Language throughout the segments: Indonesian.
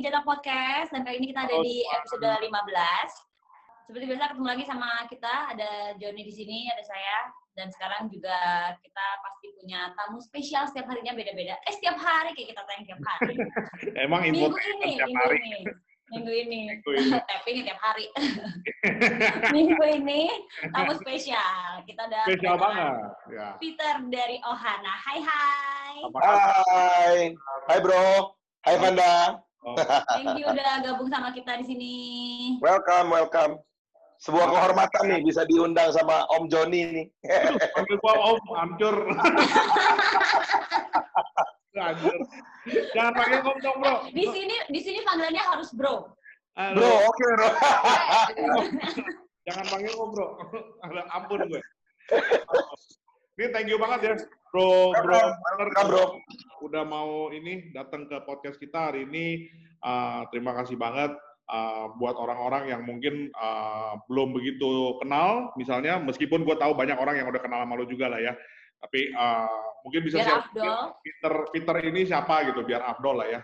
Di Jatah Podcast dan kali ini kita ada di episode 15. Seperti biasa ketemu lagi sama kita ada Joni di sini, ada saya dan sekarang juga kita pasti punya tamu spesial setiap harinya beda-beda. Eh setiap hari kayak kita tayang tiap hari. Emang Minggu ini, minggu hari. ini. Minggu ini. Minggu ini. Tapping tiap hari. minggu ini tamu spesial. Kita ada Spesial banget. Ya. Peter dari Ohana. Hai hai. Hai, hai bro, hai Vanda, Oh, Thank you udah gabung sama kita di sini. welcome, welcome. Sebuah kehormatan nih bisa diundang sama Om Joni nih. panggil gua om, hancur. hancur. Jangan panggil om dong, bro. Di sini di sini panggilannya harus bro. Halo. Bro, oke bro. Jangan panggil om, bro. Ampun gue. Ini thank you banget ya, bro, bro. Welcome bro. Udah mau ini datang ke podcast kita hari ini. Uh, terima kasih banget uh, buat orang-orang yang mungkin uh, belum begitu kenal, misalnya meskipun gue tahu banyak orang yang udah kenal sama lo juga lah ya. Tapi uh, mungkin bisa Biar share. Peter Peter ini siapa gitu biar Abdul lah ya.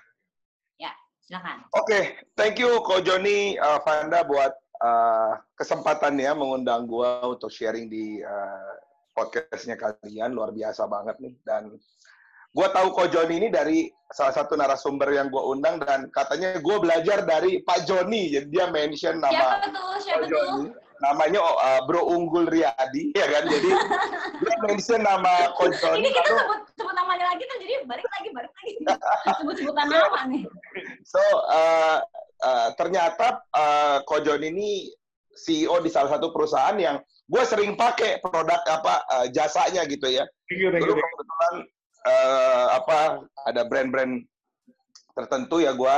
Silakan. Oke, thank you Ko Joni, uh, Vanda buat uh, kesempatannya mengundang gua untuk sharing di uh, podcastnya kalian luar biasa banget nih dan gua tahu Ko Joni ini dari salah satu narasumber yang gua undang dan katanya gua belajar dari Pak Joni jadi dia mention nama Siapa tuh? Siapa Ko tuh? Joni namanya uh, Bro Unggul Riyadi ya kan jadi dia mention nama Ko Joni Ini kita sebut sebut namanya lagi kan jadi balik lagi balik lagi. Sebut-sebutan nama nih. So uh, uh, ternyata uh, Kojon ini CEO di salah satu perusahaan yang gue sering pakai produk apa uh, jasanya gitu ya. Dulu kebetulan uh, apa ada brand-brand tertentu ya gue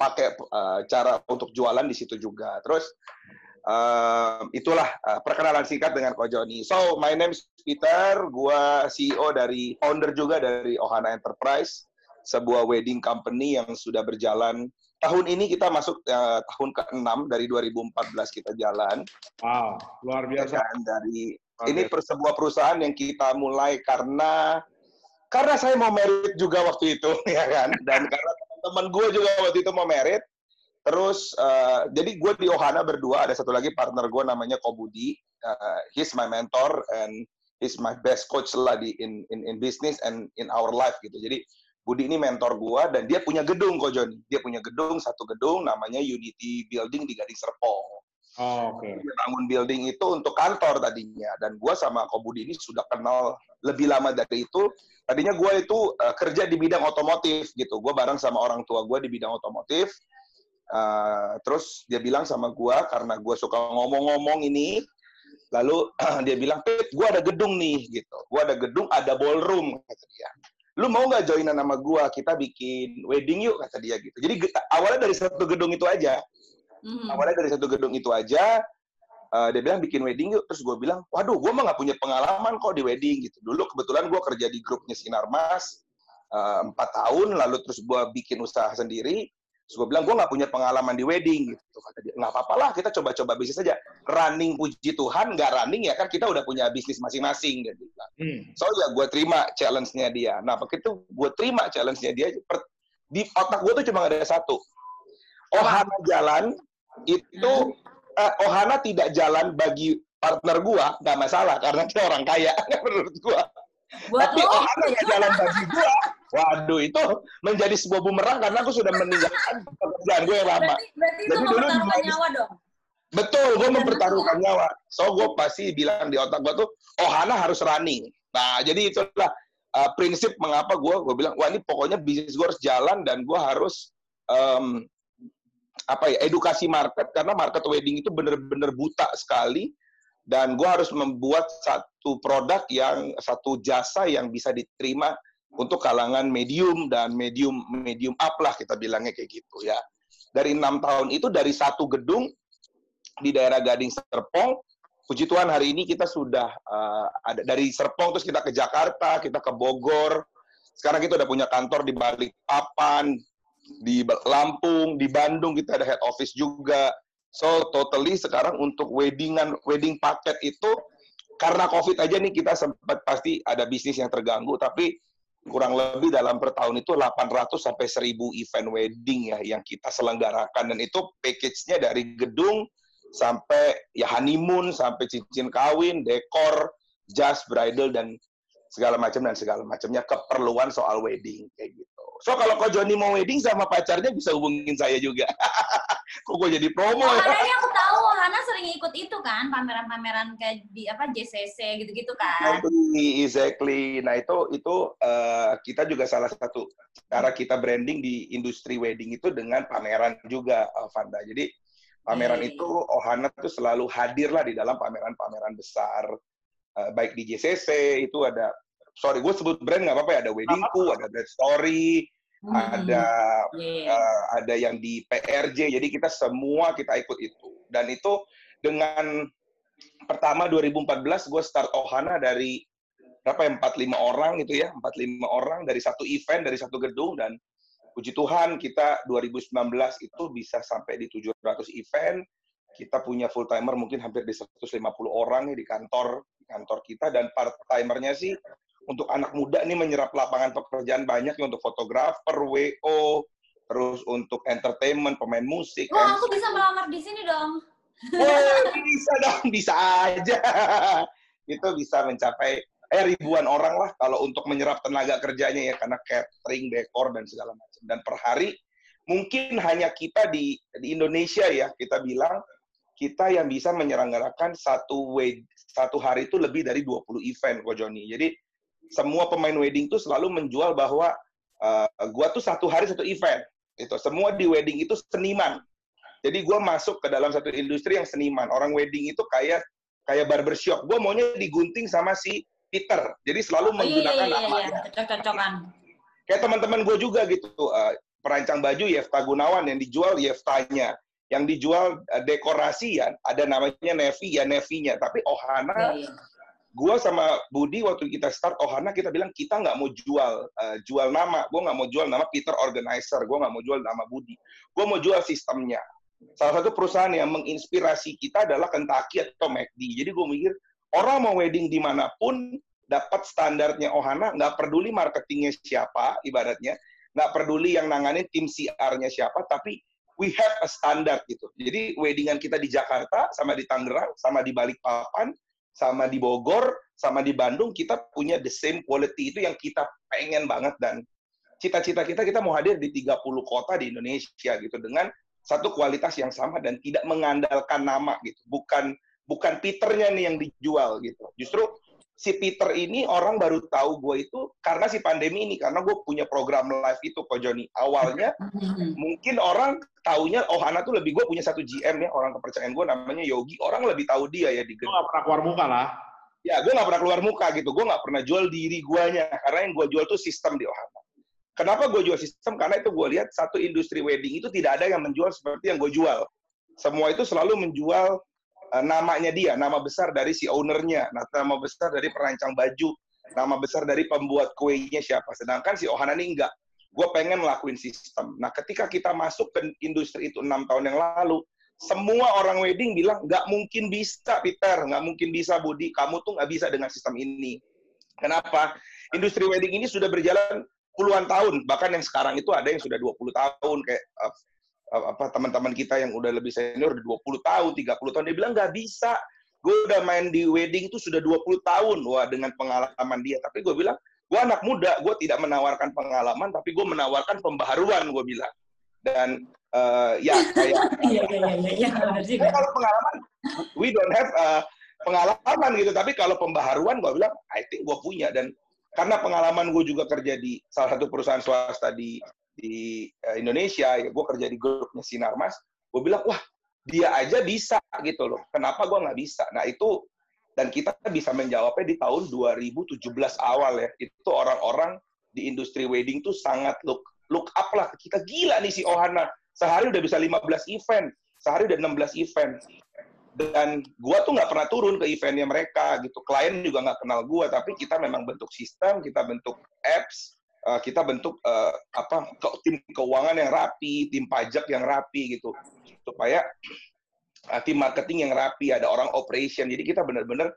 pakai uh, cara untuk jualan di situ juga. Terus uh, itulah uh, perkenalan singkat dengan Kojoni. So my name is Peter, gue CEO dari founder juga dari Ohana Enterprise, sebuah wedding company yang sudah berjalan. Tahun ini kita masuk uh, tahun ke-6 dari 2014 kita jalan. Wow, luar Ya biasa. kan? Dari Luar ini biasa. per sebuah perusahaan yang kita mulai karena karena saya mau merit juga waktu itu ya kan dan karena teman gue juga waktu itu mau merit terus eh, jadi gue di Ohana berdua ada satu lagi partner gue namanya Kobudi Eh, he's my mentor and he's my best coach lah di in in in business and in our life gitu jadi Budi ini mentor gue dan dia punya gedung kok Joni. Dia punya gedung satu gedung namanya Unity Building di Gading Serpong. Oh, Oke. dia bangun building itu untuk kantor tadinya. Dan gua sama Kobudi ini sudah kenal lebih lama dari itu. Tadinya gua itu eh, kerja di bidang otomotif gitu. Gua bareng sama orang tua gua di bidang otomotif. Eh, terus dia bilang sama gua karena gua suka ngomong-ngomong ini lalu dia bilang Pip gua ada gedung nih gitu. Gua ada gedung ada ballroom kata dia lu mau nggak joinan sama gua? Kita bikin wedding yuk kata dia gitu. Jadi awalnya dari satu gedung itu aja. Mhm. awalnya dari satu gedung itu aja eh, dia bilang bikin wedding yuk. Terus gue bilang waduh gue mah nggak punya pengalaman kok di wedding gitu. Dulu kebetulan gue kerja di grupnya sinar mas eh, empat tahun lalu terus gue bikin usaha sendiri terus gue bilang gue nggak punya pengalaman di wedding gitu kata dia nggak apa-apa lah kita coba-coba bisnis aja running puji Tuhan nggak running ya kan kita udah punya bisnis masing-masing bilang Hmm. So ya gue terima challenge-nya dia. Nah begitu gue terima challenge-nya dia, per- di otak gue tuh cuma ada satu. Ohana jalan itu eh, Ohana tidak jalan bagi partner gua nggak masalah karena dia orang kaya menurut gua. Buat Tapi lo, Ohana nggak jalan bagi gua. Waduh itu menjadi sebuah bumerang karena aku sudah meninggalkan pekerjaan gue yang lama. berarti, berarti itu Jadi dulu mempertaruhkan di- nyawa dong. Betul, gue mempertaruhkan nyawa. So gue pasti bilang di otak gue tuh, oh Hana harus running. Nah jadi itulah uh, prinsip mengapa gue gue bilang, wah ini pokoknya bisnis gue harus jalan dan gue harus um, apa ya edukasi market karena market wedding itu bener-bener buta sekali dan gue harus membuat satu produk yang satu jasa yang bisa diterima untuk kalangan medium dan medium medium up lah kita bilangnya kayak gitu ya dari enam tahun itu dari satu gedung di daerah Gading Serpong. Puji Tuhan hari ini kita sudah uh, ada dari Serpong terus kita ke Jakarta, kita ke Bogor. Sekarang kita udah punya kantor di Balikpapan, di Lampung, di Bandung kita ada head office juga. So totally sekarang untuk weddingan wedding paket itu karena COVID aja nih kita sempat pasti ada bisnis yang terganggu, tapi kurang lebih dalam per tahun itu 800 sampai 1000 event wedding ya yang kita selenggarakan dan itu package-nya dari gedung sampai ya honeymoon sampai cincin kawin, dekor, jas, bridal dan segala macam dan segala macamnya keperluan soal wedding kayak gitu. So kalau kau Joni mau wedding sama pacarnya bisa hubungin saya juga. Kok gue jadi promo oh, ya? Hana aku tahu, Hana sering ikut itu kan, pameran-pameran kayak di apa JCC gitu-gitu kan. Exactly, exactly. Nah itu itu uh, kita juga salah satu cara kita branding di industri wedding itu dengan pameran juga, Vanda. Jadi pameran okay. itu Ohana tuh selalu hadir lah di dalam pameran-pameran besar, uh, baik di JCC itu ada sorry gue sebut brand nggak apa-apa ya ada weddingku ada brand story hmm. ada yeah. uh, ada yang di PRJ jadi kita semua kita ikut itu dan itu dengan pertama 2014 gue start Ohana dari berapa ya 45 orang gitu ya 45 orang dari satu event dari satu gedung dan puji Tuhan kita 2019 itu bisa sampai di 700 event kita punya full timer mungkin hampir di 150 orang nih di kantor kantor kita dan part timernya sih untuk anak muda ini menyerap lapangan pekerjaan banyak ya untuk fotografer, WO, terus untuk entertainment, pemain musik. Wah, aku bisa melamar di sini dong. Oh, bisa dong, bisa aja. Itu bisa mencapai eh ribuan orang lah kalau untuk menyerap tenaga kerjanya ya karena catering, dekor dan segala macam. Dan per hari mungkin hanya kita di di Indonesia ya kita bilang kita yang bisa menyelenggarakan satu satu hari itu lebih dari 20 event kok Joni. Jadi semua pemain wedding tuh selalu menjual bahwa uh, gua tuh satu hari satu event. Itu semua di wedding itu seniman. Jadi gua masuk ke dalam satu industri yang seniman. Orang wedding itu kayak kayak barbershop. Gua maunya digunting sama si Peter. Jadi selalu oh, menggunakan iya, iya, iya. Cocok-cocokan. Kayak teman-teman gue juga gitu. Uh, perancang baju Yefta Gunawan yang dijual Yeftanya. Yang dijual uh, dekorasi ya ada namanya Nevi ya Nevinya. Tapi Ohana iya, iya gua sama Budi waktu kita start Ohana kita bilang kita nggak mau jual uh, jual nama. Gua nggak mau jual nama Peter Organizer. Gua nggak mau jual nama Budi. Gua mau jual sistemnya. Salah satu perusahaan yang menginspirasi kita adalah Kentucky atau McD jadi gua mikir orang mau wedding di mana pun dapat standarnya Ohana nggak peduli marketingnya siapa ibaratnya. Nggak peduli yang nanganin tim CR-nya siapa tapi we have a standard gitu. Jadi weddingan kita di Jakarta sama di Tangerang sama di Balikpapan sama di Bogor, sama di Bandung, kita punya the same quality itu yang kita pengen banget dan cita-cita kita kita mau hadir di 30 kota di Indonesia gitu dengan satu kualitas yang sama dan tidak mengandalkan nama gitu. Bukan bukan Peternya nih yang dijual gitu. Justru si Peter ini orang baru tahu gue itu karena si pandemi ini karena gue punya program live itu kok Joni. Awalnya mm-hmm. mungkin orang taunya oh Hana tuh lebih gue punya satu GM ya orang kepercayaan gue namanya Yogi. Orang lebih tahu dia ya di gue gak pernah keluar muka lah. Ya gue gak pernah keluar muka gitu. Gue gak pernah jual diri guanya karena yang gue jual tuh sistem di Ohana. Kenapa gue jual sistem? Karena itu gue lihat satu industri wedding itu tidak ada yang menjual seperti yang gue jual. Semua itu selalu menjual uh, namanya dia, nama besar dari si ownernya, nah, nama besar dari perancang baju, nama besar dari pembuat kuenya siapa. Sedangkan si Ohana ini enggak. Gue pengen ngelakuin sistem. Nah, ketika kita masuk ke industri itu enam tahun yang lalu, semua orang wedding bilang nggak mungkin bisa, Peter, nggak mungkin bisa, Budi. Kamu tuh nggak bisa dengan sistem ini. Kenapa? Industri wedding ini sudah berjalan puluhan tahun, bahkan yang sekarang itu ada yang sudah 20 tahun kayak uh, apa teman-teman kita yang udah lebih senior udah 20 tahun, 30 tahun dia bilang nggak bisa. Gue udah main di wedding itu sudah 20 tahun wah dengan pengalaman dia. Tapi gue bilang, gue anak muda, gue tidak menawarkan pengalaman, tapi gue menawarkan pembaharuan, gue bilang. Dan uh, ya kayak iya iya iya iya kalau pengalaman we don't have uh, pengalaman gitu tapi kalau pembaharuan gue bilang I think gue punya dan karena pengalaman gue juga kerja di salah satu perusahaan swasta di di uh, Indonesia, ya gue kerja di grupnya Sinarmas, gue bilang, wah dia aja bisa gitu loh, kenapa gue nggak bisa? Nah itu, dan kita bisa menjawabnya di tahun 2017 awal ya, itu orang-orang di industri wedding tuh sangat look look up lah, kita gila nih si Ohana, sehari udah bisa 15 event, sehari udah 16 event. Dan gue tuh nggak pernah turun ke eventnya mereka gitu. Klien juga nggak kenal gue, tapi kita memang bentuk sistem, kita bentuk apps, uh, kita bentuk uh, apa ke, tim keuangan yang rapi, tim pajak yang rapi gitu supaya uh, tim marketing yang rapi, ada orang operation. Jadi kita benar-benar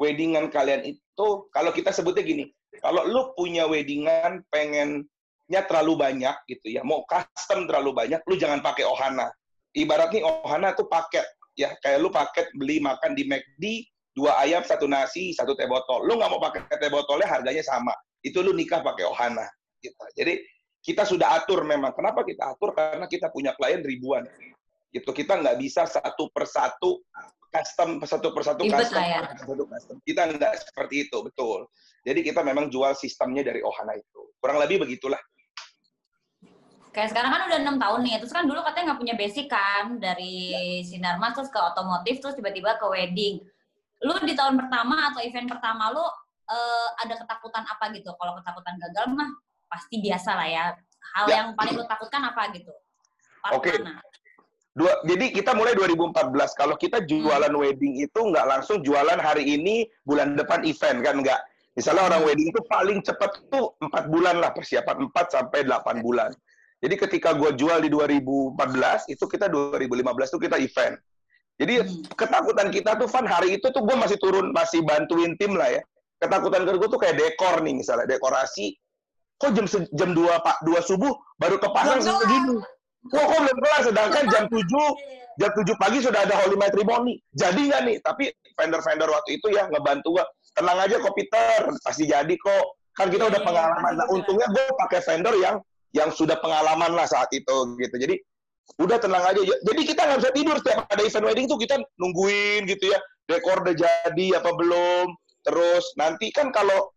weddingan kalian itu kalau kita sebutnya gini, kalau lu punya weddingan pengennya terlalu banyak gitu ya, mau custom terlalu banyak, lu jangan pakai Ohana. Ibaratnya Ohana tuh paket ya, kayak lu paket beli makan di McD, dua ayam, satu nasi, satu teh botol. Lu nggak mau pakai teh botolnya harganya sama. Itu lu nikah pakai Ohana. Gitu. Jadi kita sudah atur memang. Kenapa kita atur? Karena kita punya klien ribuan. Gitu. Kita nggak bisa satu persatu custom satu persatu custom, ya. satu custom. Kita nggak seperti itu, betul. Jadi kita memang jual sistemnya dari Ohana itu. Kurang lebih begitulah. Kayak sekarang kan udah enam tahun nih, terus kan dulu katanya nggak punya basic kan dari ya. Sinarmas terus ke otomotif terus tiba-tiba ke wedding. Lu di tahun pertama atau event pertama lu uh, ada ketakutan apa gitu? Kalau ketakutan gagal mah pasti biasa lah ya. Hal ya. yang paling lu takutkan apa gitu? Oke. Okay. Dua, jadi kita mulai 2014. Kalau kita jualan hmm. wedding itu nggak langsung jualan hari ini, bulan depan event kan nggak. Misalnya orang hmm. wedding itu paling cepat tuh empat bulan lah persiapan 4 sampai 8 bulan. Jadi ketika gue jual di 2014 itu kita 2015 tuh kita event. Jadi hmm. ketakutan kita tuh Van hari itu tuh gue masih turun masih bantuin tim lah ya. Ketakutan gue tuh kayak dekor nih misalnya dekorasi. Kok jam jam dua pak dua subuh baru kepasang segini Wah, kok belum kelar? Sedangkan jam 7, jam 7 pagi sudah ada holy matrimony. Jadi nggak nih? Tapi vendor-vendor waktu itu ya ngebantu gua. Tenang aja kok Peter, pasti jadi kok. Kan kita udah iya, pengalaman. Nah, untungnya gue pakai vendor yang yang sudah pengalaman lah saat itu gitu. Jadi udah tenang aja. Jadi kita nggak bisa tidur setiap ada event wedding tuh kita nungguin gitu ya. Dekor udah jadi apa belum? Terus nanti kan kalau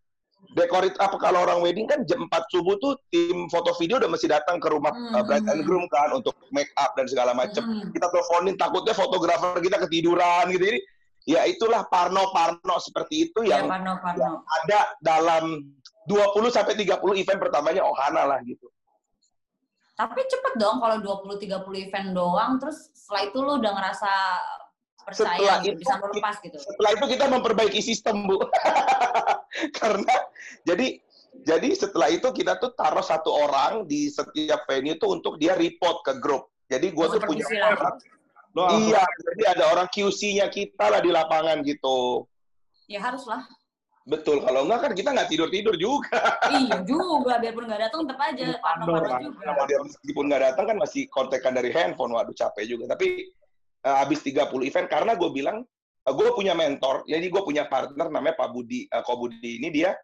dekor itu apa kalau orang wedding kan jam 4 subuh tuh tim foto video udah mesti datang ke rumah hmm. uh, bride and groom kan untuk make up dan segala macam. Hmm. Kita teleponin takutnya fotografer kita ketiduran gitu. Jadi ya itulah parno-parno seperti itu yang, ya, parno, parno. yang ada dalam 20 sampai 30 event pertamanya Ohana lah gitu. Tapi cepet dong kalau 20 30 event doang terus setelah itu lu udah ngerasa setelah itu, bisa melepas gitu. Setelah itu kita memperbaiki sistem, Bu. Karena jadi jadi setelah itu kita tuh taruh satu orang di setiap venue tuh untuk dia report ke grup. Jadi gue oh, tuh punya orang. iya, jadi ada orang QC-nya kita lah di lapangan gitu. Ya haruslah. Betul, kalau enggak kan kita nggak tidur-tidur juga. iya juga, biarpun nggak datang tetap aja parno-parno juga. Meskipun nggak datang kan masih kontekan dari handphone, waduh capek juga. Tapi uh, habis 30 event karena gue bilang uh, gue punya mentor, jadi gue punya partner namanya Pak Budi uh, Ko Budi ini dia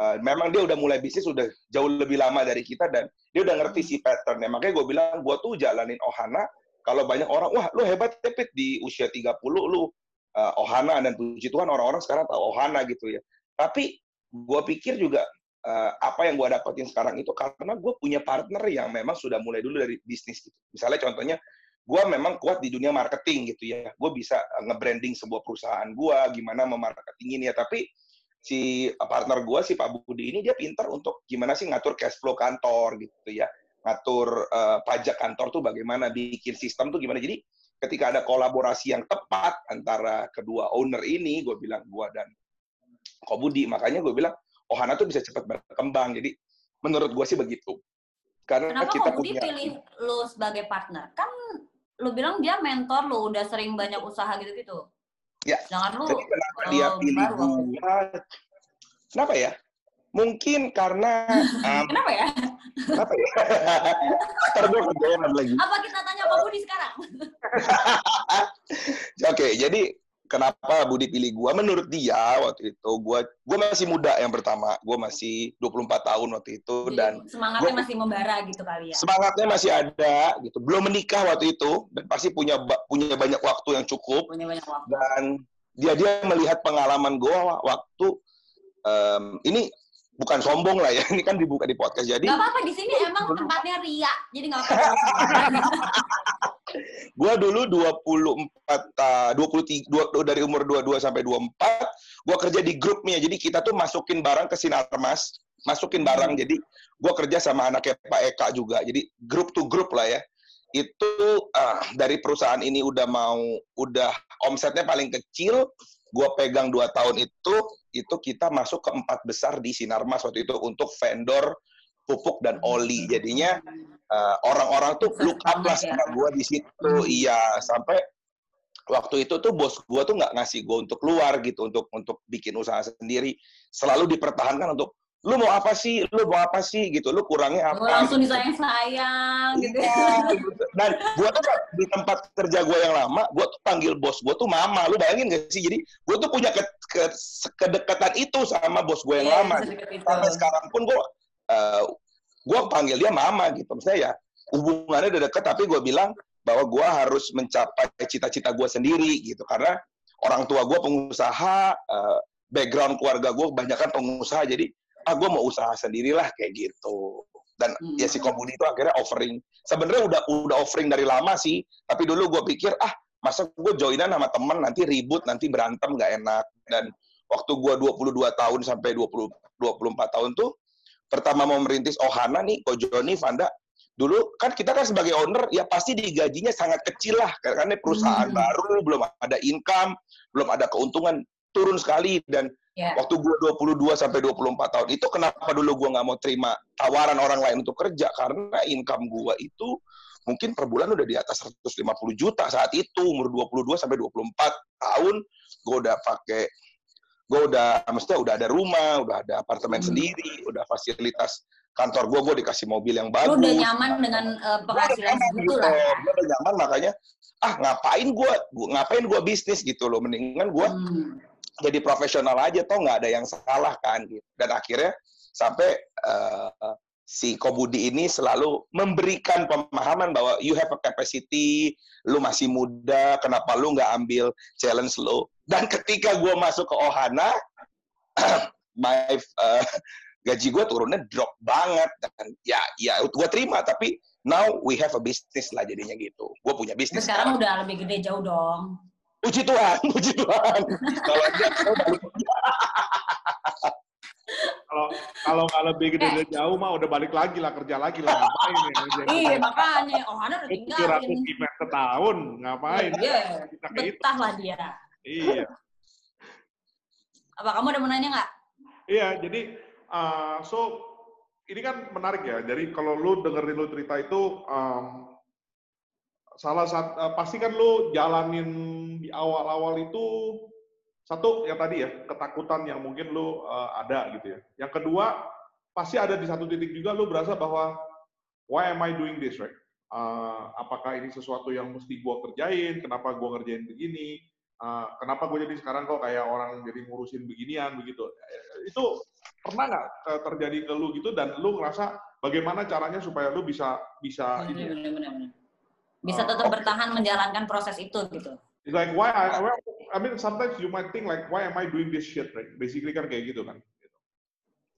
uh, memang dia udah mulai bisnis udah jauh lebih lama dari kita dan dia udah ngerti si patternnya. Makanya gue bilang gue tuh jalanin Ohana kalau banyak orang wah lu hebat tepit di usia 30 lu uh, Ohana dan puji Tuhan orang-orang sekarang tahu Ohana gitu ya. Tapi gue pikir juga uh, apa yang gue dapetin sekarang itu karena gue punya partner yang memang sudah mulai dulu dari bisnis gitu. Misalnya contohnya gue memang kuat di dunia marketing gitu ya. Gue bisa eh, nge-branding sebuah perusahaan gue, gimana memarketingin ya. Tapi si partner gue, si Pak Budi ini, dia pintar untuk gimana sih ngatur cash flow kantor gitu ya. Ngatur uh, pajak kantor tuh bagaimana, bikin sistem tuh gimana. Jadi ketika ada kolaborasi yang tepat antara kedua owner ini, gue bilang gue dan Ko Budi, makanya gue bilang, Ohana tuh bisa cepat berkembang. Jadi menurut gue sih begitu. Karena Kenapa kita Budi punya... pilih lo sebagai partner? Kan lu bilang dia mentor lu udah sering banyak usaha gitu-gitu. Ya. Jangan lu Jadi kenapa uh, dia pilih gua? Kenapa ya? Mungkin karena um, kenapa ya? Kenapa ya? Ntar gue lagi. Apa kita tanya Pak Budi sekarang? Oke, okay, jadi kenapa Budi pilih gua? Menurut dia waktu itu gua gua masih muda yang pertama. Gua masih 24 tahun waktu itu Jadi, dan semangatnya gua, masih membara gitu kali ya? Semangatnya masih ada gitu. Belum menikah waktu itu dan pasti punya punya banyak waktu yang cukup. Punya banyak waktu. dan dia dia melihat pengalaman gua waktu um, ini bukan sombong lah ya ini kan dibuka di podcast jadi nggak apa-apa di sini emang tempatnya ria jadi nggak apa-apa. Gua dulu 24 uh, 23 dua, dari umur 22 sampai 24 gua kerja di grupnya jadi kita tuh masukin barang ke Sinarmas masukin barang hmm. jadi gua kerja sama anaknya Pak Eka juga jadi grup to grup lah ya. Itu uh, dari perusahaan ini udah mau udah omsetnya paling kecil gue pegang dua tahun itu itu kita masuk ke empat besar di Sinarmas waktu itu untuk vendor pupuk dan oli. Jadinya uh, orang-orang tuh look up lah sama gue di situ. Hmm. iya sampai waktu itu tuh bos gue tuh nggak ngasih gue untuk keluar gitu untuk untuk bikin usaha sendiri. Selalu dipertahankan untuk lu mau apa sih? Lu mau apa sih? Gitu. Lu kurangnya apa? Oh, langsung disayang-sayang gitu. Iya, Dan gua tuh di tempat kerja gua yang lama, gua tuh panggil bos gua tuh mama. Lu bayangin gak sih? Jadi gua tuh punya ke, ke, kedekatan itu sama bos gua yang Iya, lama. sedekat itu. Sampai sekarang pun gua eh, gua panggil dia mama gitu. Maksudnya ya hubungannya udah deket tapi gua bilang bahwa gua harus mencapai cita-cita gua sendiri gitu karena orang tua gua pengusaha, eh, background keluarga gua kebanyakan pengusaha jadi ah gue mau usaha sendirilah kayak gitu. Dan Hmm. ya si Komudi itu akhirnya offering. Sebenarnya udah udah offering dari lama sih. Tapi dulu gue pikir ah masa gue joinan sama temen nanti ribut nanti berantem nggak enak. Dan waktu gue 22 tahun sampai 20 24 tahun tuh pertama mau merintis Ohana nih Ko Joni Vanda. Dulu kan kita kan sebagai owner ya pasti digajinya sangat kecil lah. Karena ini perusahaan Hmm. baru belum ada income belum ada keuntungan. Turun sekali. Dan Ya. waktu gue 22 sampai 24 tahun itu kenapa dulu gue nggak mau terima tawaran orang lain untuk kerja karena income gue itu mungkin per bulan udah di atas 150 juta saat itu umur 22 sampai 24 tahun gue udah pakai gue udah mestinya udah ada rumah udah ada apartemen Hmm. sendiri udah fasilitas kantor gue gue dikasih mobil yang Lu bagus udah nyaman dengan eh, penghasilan segitu lah. ya? gue udah nyaman makanya ah ngapain gue ngapain gue bisnis gitu loh mendingan gue Hmm. Jadi profesional aja toh nggak ada yang salah kan gitu. Dan akhirnya sampai eh, si Kobudi ini selalu memberikan pemahaman bahwa you have a capacity lu masih muda kenapa lu nggak ambil challenge lu? Dan ketika gue masuk ke Ohana my eh, gaji gue turunnya drop banget. Dan ya ya gue terima tapi now we have a business lah jadinya gitu. Gue punya bisnis sekarang udah lebih gede jauh dong. Puji Tuhan, puji Tuhan. Kalau dia Kalau kalau nggak lebih gede dari jauh mah udah balik lagi lah kerja lagi lah ngapain ya? Iya makanya Ohana udah 300 tinggalin. event setahun ngapain? Iya, Kita ke itu. betah lah dia. Iya. Apa kamu ada mau nanya nggak? Iya, jadi uh, so ini kan menarik ya. Jadi kalau lu dengerin lu cerita itu um, salah satu uh, pasti kan lu jalanin di awal-awal itu satu yang tadi ya ketakutan yang mungkin lu uh, ada gitu ya. Yang kedua pasti ada di satu titik juga lu berasa bahwa why am I doing this right? Uh, apakah ini sesuatu yang mesti gua kerjain? Kenapa gua ngerjain begini? Uh, kenapa gue jadi sekarang kok kayak orang jadi ngurusin beginian begitu? Itu pernah nggak terjadi ke lu gitu dan lu ngerasa bagaimana caranya supaya lu bisa bisa ini ya? Bener, bener, bener. Bisa tetap bertahan menjalankan proses itu gitu. It's like why I, I mean sometimes you might think like why am I doing this shit right? Basically kan kayak gitu kan.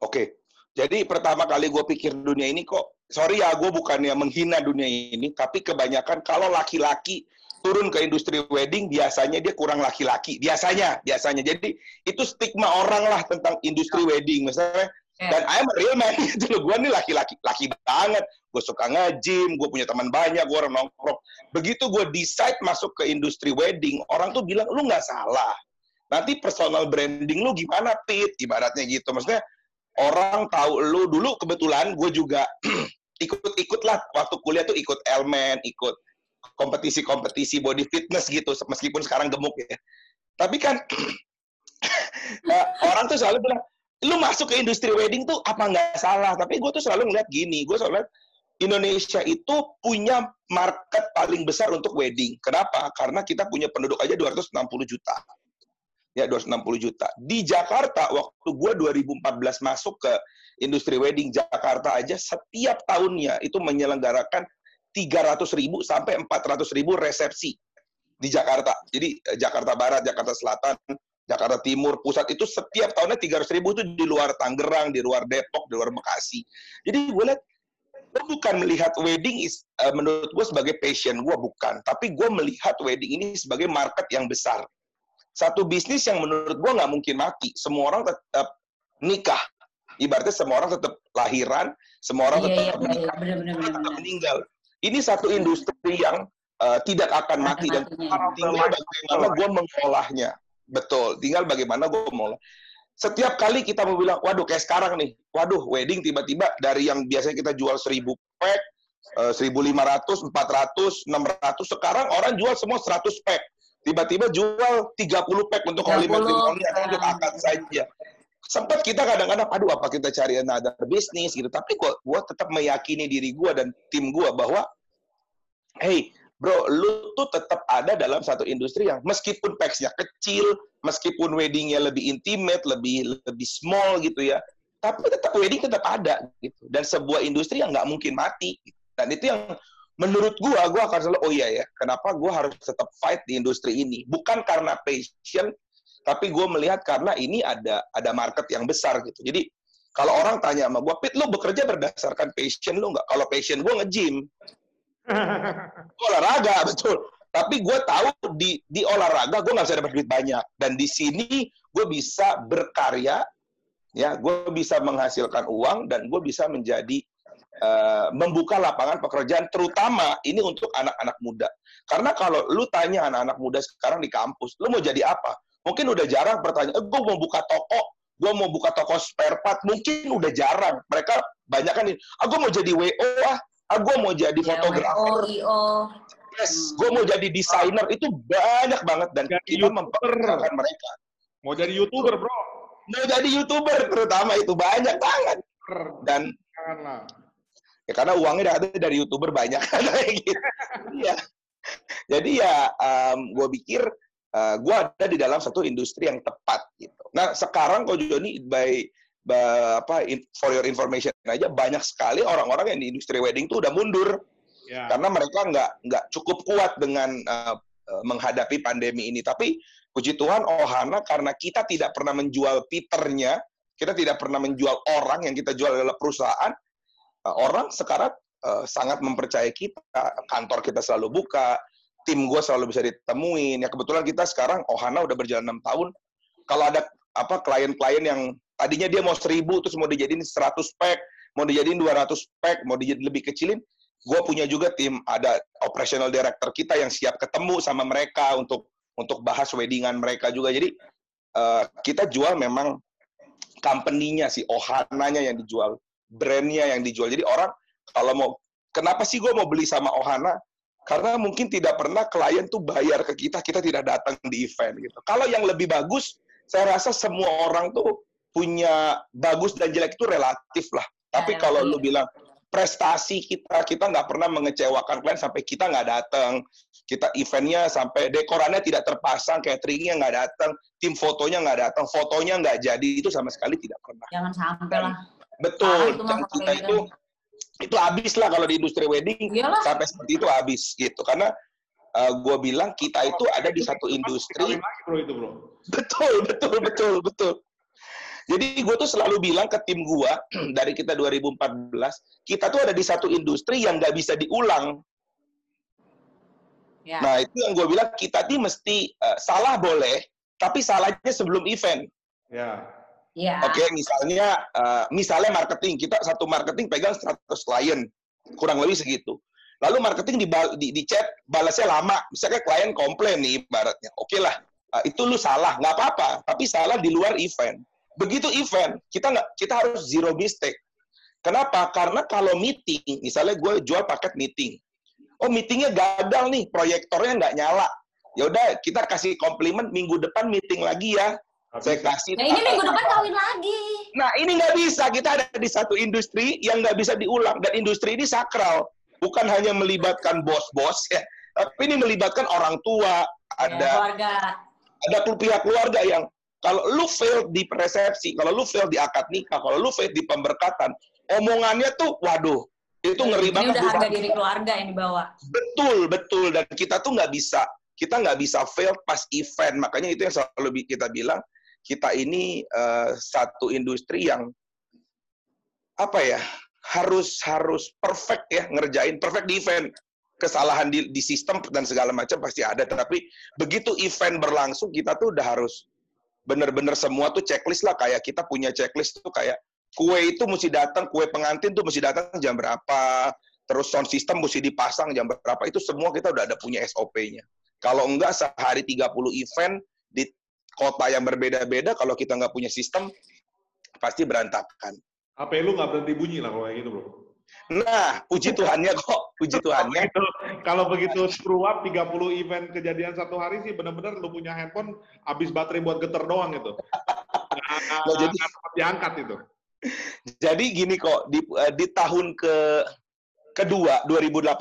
Oke. Jadi pertama kali gue pikir dunia ini kok, sorry ya gue bukannya menghina dunia ini, tapi kebanyakan kalau laki-laki turun ke industri wedding biasanya dia kurang laki-laki, biasanya, biasanya. Jadi itu stigma orang lah tentang industri wedding, misalnya. Ya. Dan I'm a real man gitu loh, gue nih laki-laki, laki banget. Gue suka nge-gym, gue punya teman banyak, gue orang nongkrong. Begitu gue decide masuk ke industri wedding, orang tuh bilang lu nggak salah. Nanti personal branding lu gimana, Pit? Ibaratnya gitu. Maksudnya orang tahu lu dulu kebetulan gue juga ikut-ikut lah waktu kuliah tuh ikut elemen, ikut kompetisi-kompetisi body fitness gitu meskipun sekarang gemuk ya. Tapi kan eh, orang tuh selalu bilang lu masuk ke industri wedding tuh apa nggak salah tapi gue tuh selalu ngeliat gini gue selalu lihat Indonesia itu punya market paling besar untuk wedding. Kenapa? Karena kita punya penduduk aja 260 juta. Ya, 260 juta. Di Jakarta, waktu gue 2014 masuk ke industri wedding, Jakarta aja setiap tahunnya itu menyelenggarakan 300 ribu sampai 400 ribu resepsi di Jakarta. Jadi eh, Jakarta Barat, Jakarta Selatan, Jakarta Timur, Pusat itu setiap tahunnya 300 ribu itu di luar Tangerang, di luar Depok, di luar Bekasi. Jadi gue lihat gue bukan melihat wedding is eh, menurut gue sebagai passion gue bukan, tapi gue melihat wedding ini sebagai market yang besar. Satu bisnis yang menurut gue nggak mungkin mati. Semua orang tetap nikah. Ibaratnya semua orang tetap lahiran, semua orang Iya, tetap iya, iya, menikah, bener, bener, tetap bener, bener. meninggal. Ini satu industri yang eh, tidak akan mati dan matinya. tinggal bagaimana gue mengolahnya. Betul, tinggal bagaimana gue mengolah. Setiap kali kita mau bilang, waduh kayak sekarang nih, waduh wedding tiba-tiba dari yang biasanya kita jual 1000 pack, eh, 1500, 400, 600, sekarang orang jual semua 100 pack. Tiba-tiba jual 30 pack untuk 30, holy matrimony atau untuk akad saja. sempat kita kadang-kadang aduh apa kita cari another bisnis gitu tapi kok gue tetap meyakini diri gue dan tim gue bahwa hey bro lu tuh tetap ada dalam satu industri yang meskipun packsnya kecil meskipun weddingnya lebih intimate lebih lebih small gitu ya tapi tetap wedding tetap ada gitu dan sebuah industri yang nggak mungkin mati gitu. dan itu yang menurut gua gua akan selalu oh iya ya kenapa gua harus tetap fight di industri ini bukan karena passion tapi gue melihat karena ini ada ada market yang besar gitu. Jadi kalau orang tanya sama gue, Pit, lu bekerja berdasarkan passion lu nggak? Kalau passion gue nge-gym. Olahraga, betul. Tapi gue tahu di di olahraga gue nggak bisa dapat duit banyak. Dan di sini gue bisa berkarya, ya, gue bisa menghasilkan uang dan gue bisa menjadi uh, membuka lapangan pekerjaan, terutama ini untuk anak-anak muda. Karena kalau lu tanya anak-anak muda sekarang di kampus, lu mau jadi apa? Mungkin udah jarang pertanyaan, eh, gue mau buka toko, gue mau buka toko spare part, mungkin udah jarang. Mereka banyak kan, ah gue mau jadi WO ah, ah gue mau jadi ya, fotografer. WO, Yes, hmm. gue mau jadi desainer, itu banyak banget. Dan jadi kita mempekerjakan mereka. Mau jadi YouTuber, bro. Mau jadi YouTuber, terutama itu banyak banget. Dan ya karena uangnya ada dari YouTuber banyak. gitu. Iya. Jadi ya, um, gue pikir uh, eh, gue ada di dalam satu industri yang tepat gitu. Nah sekarang kok Joni by apa for your information aja banyak sekali orang-orang yang di industri wedding tuh udah mundur yeah. karena mereka nggak nggak cukup kuat dengan uh, menghadapi pandemi ini. Tapi puji Tuhan Ohana karena kita tidak pernah menjual Peternya, kita tidak pernah menjual orang yang kita jual adalah perusahaan. Uh, orang sekarang uh, sangat mempercayai kita, kantor kita selalu buka, tim gue selalu bisa ditemuin. Ya kebetulan kita sekarang Ohana udah berjalan enam tahun. Kalau ada apa klien-klien yang tadinya dia mau seribu terus mau dijadiin 100 pack, mau dijadiin 200 pack, mau dijadiin lebih kecilin, gue punya juga tim ada operational director kita yang siap ketemu sama mereka untuk untuk bahas weddingan mereka juga. Jadi uh, kita jual memang company-nya si Ohana-nya yang dijual, brand-nya yang dijual. Jadi orang kalau mau kenapa sih gue mau beli sama Ohana? Karena mungkin tidak pernah klien tuh bayar ke kita, kita tidak datang di event gitu. Kalau yang lebih bagus, saya rasa semua orang tuh punya bagus dan jelek itu relatif lah. Tapi ya, kalau lu bilang prestasi kita, kita nggak pernah mengecewakan klien sampai kita nggak datang. Kita eventnya sampai dekorannya tidak terpasang, cateringnya nggak datang, tim fotonya nggak datang, fotonya nggak jadi, itu sama sekali tidak pernah. Jangan sampai lah. Betul, dan kita itu itu habis lah kalau di industri wedding Iyalah. sampai seperti itu habis gitu karena uh, eh, gue bilang kita itu ada di satu industri betul betul betul betul jadi gue tuh selalu bilang ke tim gue dari kita 2014 kita tuh ada di satu industri yang nggak bisa diulang ya. nah itu yang gue bilang kita tuh mesti uh, salah boleh tapi salahnya sebelum event ya Yeah. Oke, okay, misalnya uh, misalnya marketing, kita satu marketing pegang 100 klien, kurang lebih segitu. Lalu marketing di, di, di chat balasnya lama, misalnya klien komplain nih ibaratnya. Oke okay lah, uh, itu lu salah, nggak apa-apa, tapi salah di luar event. Begitu event, kita nggak kita harus zero mistake. Kenapa? Karena kalau meeting, misalnya gue jual paket meeting, oh meetingnya gagal nih, proyektornya nggak nyala. Ya udah kita kasih komplimen minggu depan meeting lagi ya saya kasih. Nah ini minggu depan kawin lagi. Nah ini nggak bisa. Kita ada di satu industri yang nggak bisa diulang dan industri ini sakral. Bukan hanya melibatkan bos-bos ya, tapi ini melibatkan orang tua, ada ya, keluarga. ada pihak keluarga yang kalau lu fail di resepsi, kalau lu fail di akad nikah, kalau lu fail di pemberkatan, omongannya tuh, waduh, itu ngeri banget. Ini udah harga diri keluarga yang dibawa. Betul, betul. Dan kita tuh nggak bisa, kita nggak bisa fail pas event. Makanya itu yang selalu kita bilang, kita ini uh, satu industri yang apa ya harus harus perfect ya ngerjain perfect di event kesalahan di, di sistem dan segala macam pasti ada tapi begitu event berlangsung kita tuh udah harus bener-bener semua tuh checklist lah kayak kita punya checklist tuh kayak kue itu mesti datang kue pengantin tuh mesti datang jam berapa terus sound system mesti dipasang jam berapa itu semua kita udah ada punya SOP-nya kalau enggak sehari 30 event di kota yang berbeda-beda, kalau kita nggak punya sistem, pasti berantakan. HP lu nggak berhenti bunyi lah kalau kayak gitu, bro. Nah, puji Tuhannya kok, puji Tuhannya. kalau begitu screw up 30 event kejadian satu hari sih benar-benar lu punya handphone habis baterai buat geter doang itu. nah, jadi diangkat itu. Jadi gini kok di, eh, di tahun ke kedua 2018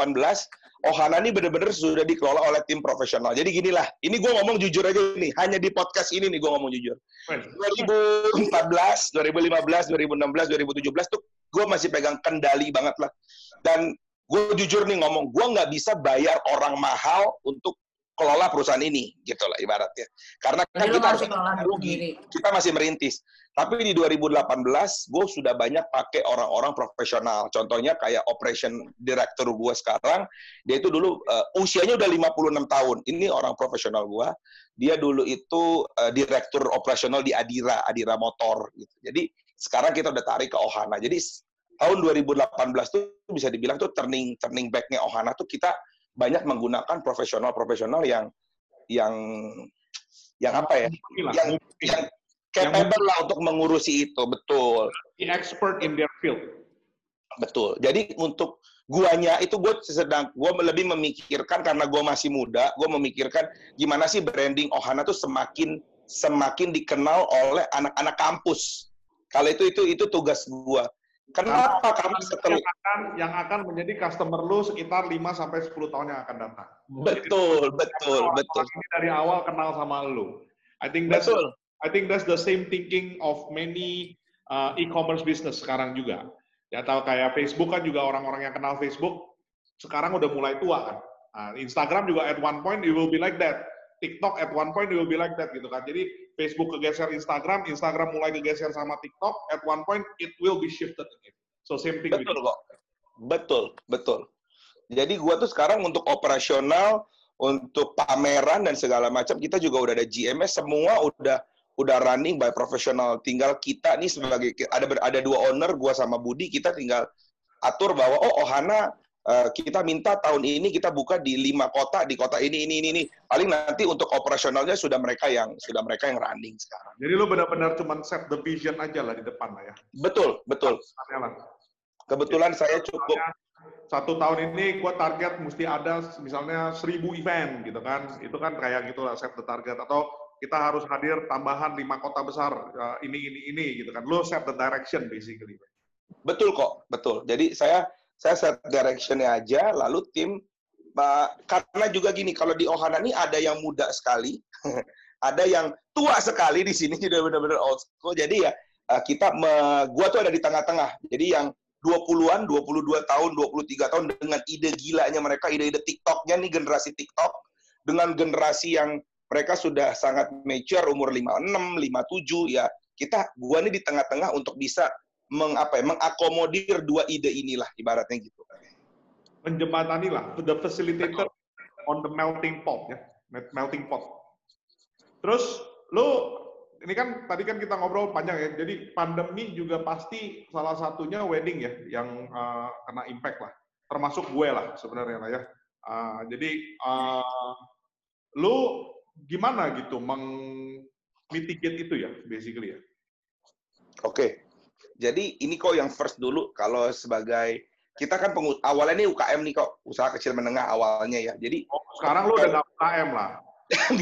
Ohana ini benar-benar sudah dikelola oleh tim profesional. Jadi ginilah, ini gue ngomong jujur aja nih, hanya di podcast ini nih gue ngomong jujur. 2014, 2015, 2016, 2017 tuh gue masih pegang kendali banget lah. Dan gue jujur nih ngomong, gue nggak bisa bayar orang mahal untuk kelola perusahaan ini, gitu lah ibaratnya. Karena kan kita harus rugi, kita masih merintis. Tapi di 2018, gue sudah banyak pakai orang-orang profesional. Contohnya kayak operation director gue sekarang, dia itu dulu uh, usianya udah 56 tahun. Ini orang profesional gue. Dia dulu itu uh, direktur operasional di Adira, Adira Motor. Gitu. Jadi sekarang kita udah tarik ke Ohana. Jadi tahun 2018 tuh bisa dibilang tuh turning turning back-nya Ohana tuh kita banyak menggunakan profesional-profesional yang yang yang apa ya? Yang yang capable lah untuk mengurusi itu, betul. The expert in their field. Betul. Jadi untuk guanya itu gue sedang gue lebih memikirkan karena gue masih muda, gue memikirkan gimana sih branding Ohana tuh semakin semakin dikenal oleh anak-anak kampus. Kalau itu itu itu tugas gue. Kenapa kami setelah yang akan, yang akan menjadi customer lu sekitar 5 sampai 10 tahun yang akan datang. Betul, Jadi, betul, betul. Ini dari awal kenal sama lu. I think that's betul. I think that's the same thinking of many uh, e-commerce business sekarang juga. Ya tahu kayak Facebook kan juga orang-orang yang kenal Facebook sekarang udah mulai tua kan. Nah, Instagram juga at one point it will be like that. TikTok at one point it will be like that gitu kan. Jadi Facebook kegeser Instagram, Instagram mulai kegeser sama TikTok, at one point it will be shifted again. So same thing. Betul kok. Betul, betul. Jadi gua tuh sekarang untuk operasional, untuk pameran dan segala macam kita juga udah ada GMS semua udah udah running by profesional. Tinggal kita nih sebagai ada ada dua owner gua sama Budi kita tinggal atur bahwa oh Ohana Uh, kita minta tahun ini kita buka di lima kota di kota ini ini ini ini. Paling nanti untuk operasionalnya sudah mereka yang sudah mereka yang running sekarang. Jadi lu benar-benar cuma set the vision aja lah di depan lah ya. Betul betul. Kebetulan Jadi, saya cukup satu tahun ini gua target mesti ada misalnya seribu event gitu kan. Itu kan kayak gitu lah set the target. Atau kita harus hadir tambahan lima kota besar uh, ini ini ini gitu kan. Lo set the direction basically. Betul kok betul. Jadi saya saya set directionnya aja, lalu tim karena juga gini, kalau di Ohana ini ada yang muda sekali, ada yang tua sekali di sini, sudah benar-benar old school. Jadi ya eh, kita, me, gua tuh ada di tengah-tengah. Jadi yang 20-an, 22 tahun, 23 tahun dengan ide gilanya mereka, ide-ide TikToknya nih generasi TikTok, dengan generasi yang mereka sudah sangat mature, umur 56, 57, ya kita, gua nih di tengah-tengah untuk bisa mengapa ya, mengakomodir dua ide inilah ibaratnya gitu. Menjembatani lah, the facilitator on the melting pot ya, melting pot. Terus lo ini kan tadi kan kita ngobrol panjang ya. Jadi pandemi juga pasti salah satunya wedding ya yang uh, kena impact lah. Termasuk gue lah sebenarnya lah ya. Uh, jadi uh, lo gimana gitu meng mitigate itu ya basically ya? Oke. Okay. Jadi ini kok yang first dulu kalau sebagai kita kan pengut awalnya nih UKM nih kok usaha kecil menengah awalnya ya. Jadi oh, sekarang lu udah nggak UKM lah.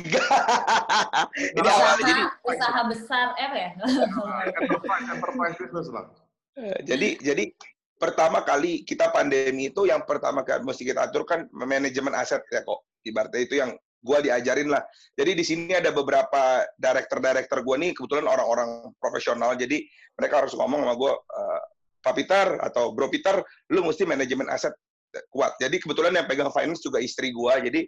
ini awalnya jadi usaha besar eh ya. enterprise, enterprise business lah. Eh, jadi jadi pertama kali kita pandemi itu yang pertama kali mesti kita atur kan manajemen aset ya kok. Ibaratnya itu yang gue diajarin lah. Jadi di sini ada beberapa director-director gue nih kebetulan orang-orang profesional. Jadi mereka harus ngomong sama gue, uh, Pak Peter atau Bro Peter, lu mesti manajemen aset kuat. Jadi kebetulan yang pegang finance juga istri gue. Jadi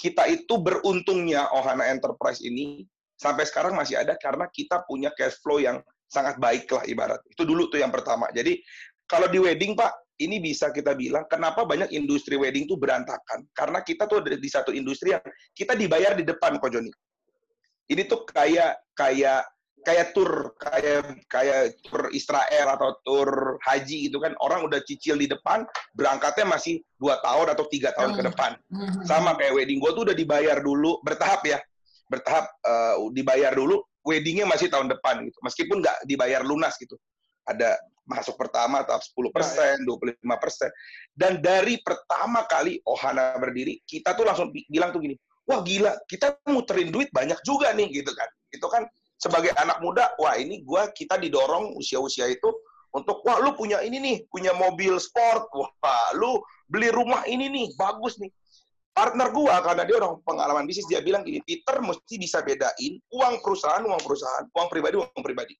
kita itu beruntungnya Ohana Enterprise ini sampai sekarang masih ada karena kita punya cash flow yang sangat baik lah ibarat. Itu dulu tuh yang pertama. Jadi kalau di wedding Pak, ini bisa kita bilang kenapa banyak industri wedding itu berantakan. Karena kita tuh di satu industri yang kita dibayar di depan kok Joni. Ini tuh kayak kayak kayak tour kayak kayak tour Israel atau tour haji gitu kan orang udah cicil di depan berangkatnya masih dua tahun atau tiga tahun hmm. ke depan hmm. sama kayak wedding gue tuh udah dibayar dulu bertahap ya bertahap uh, dibayar dulu weddingnya masih tahun depan gitu meskipun nggak dibayar lunas gitu ada masuk pertama tahap 10 persen, 25 persen. Dan dari pertama kali Ohana berdiri, kita tuh langsung bilang tuh gini, wah gila, kita muterin duit banyak juga nih gitu kan. Itu kan sebagai anak muda, wah ini gua kita didorong usia-usia itu untuk wah lu punya ini nih, punya mobil sport, wah lu beli rumah ini nih, bagus nih. Partner gua karena dia orang pengalaman bisnis dia bilang gini, Peter mesti bisa bedain uang perusahaan, uang perusahaan, uang pribadi, uang pribadi.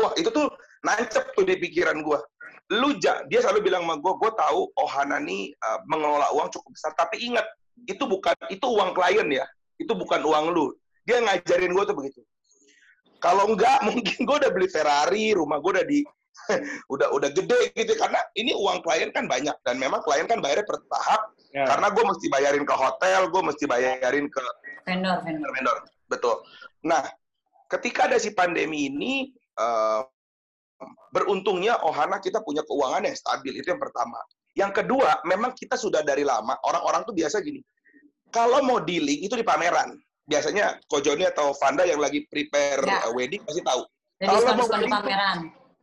Wah, itu tuh nancep tuh di pikiran gua. Lu ja, dia selalu bilang sama gua, gua tahu Ohana nih uh, mengelola uang cukup besar, tapi ingat itu bukan itu uang klien ya, itu bukan uang lu. Dia ngajarin gua tuh begitu kalau enggak, mungkin gue udah beli Ferrari, rumah gue udah di udah udah gede gitu karena ini uang klien kan banyak dan memang klien kan bayarnya per tahap ya. karena gue mesti bayarin ke hotel, gue mesti bayarin ke vendor, vendor, vendor, betul. Nah, ketika ada si pandemi ini, uh, beruntungnya Ohana kita punya keuangan yang stabil itu yang pertama. Yang kedua, memang kita sudah dari lama orang-orang tuh biasa gini, kalau mau dealing itu di pameran biasanya Kojoni atau Vanda yang lagi prepare ya. wedding pasti tahu. Jadi Kalau mau di pameran.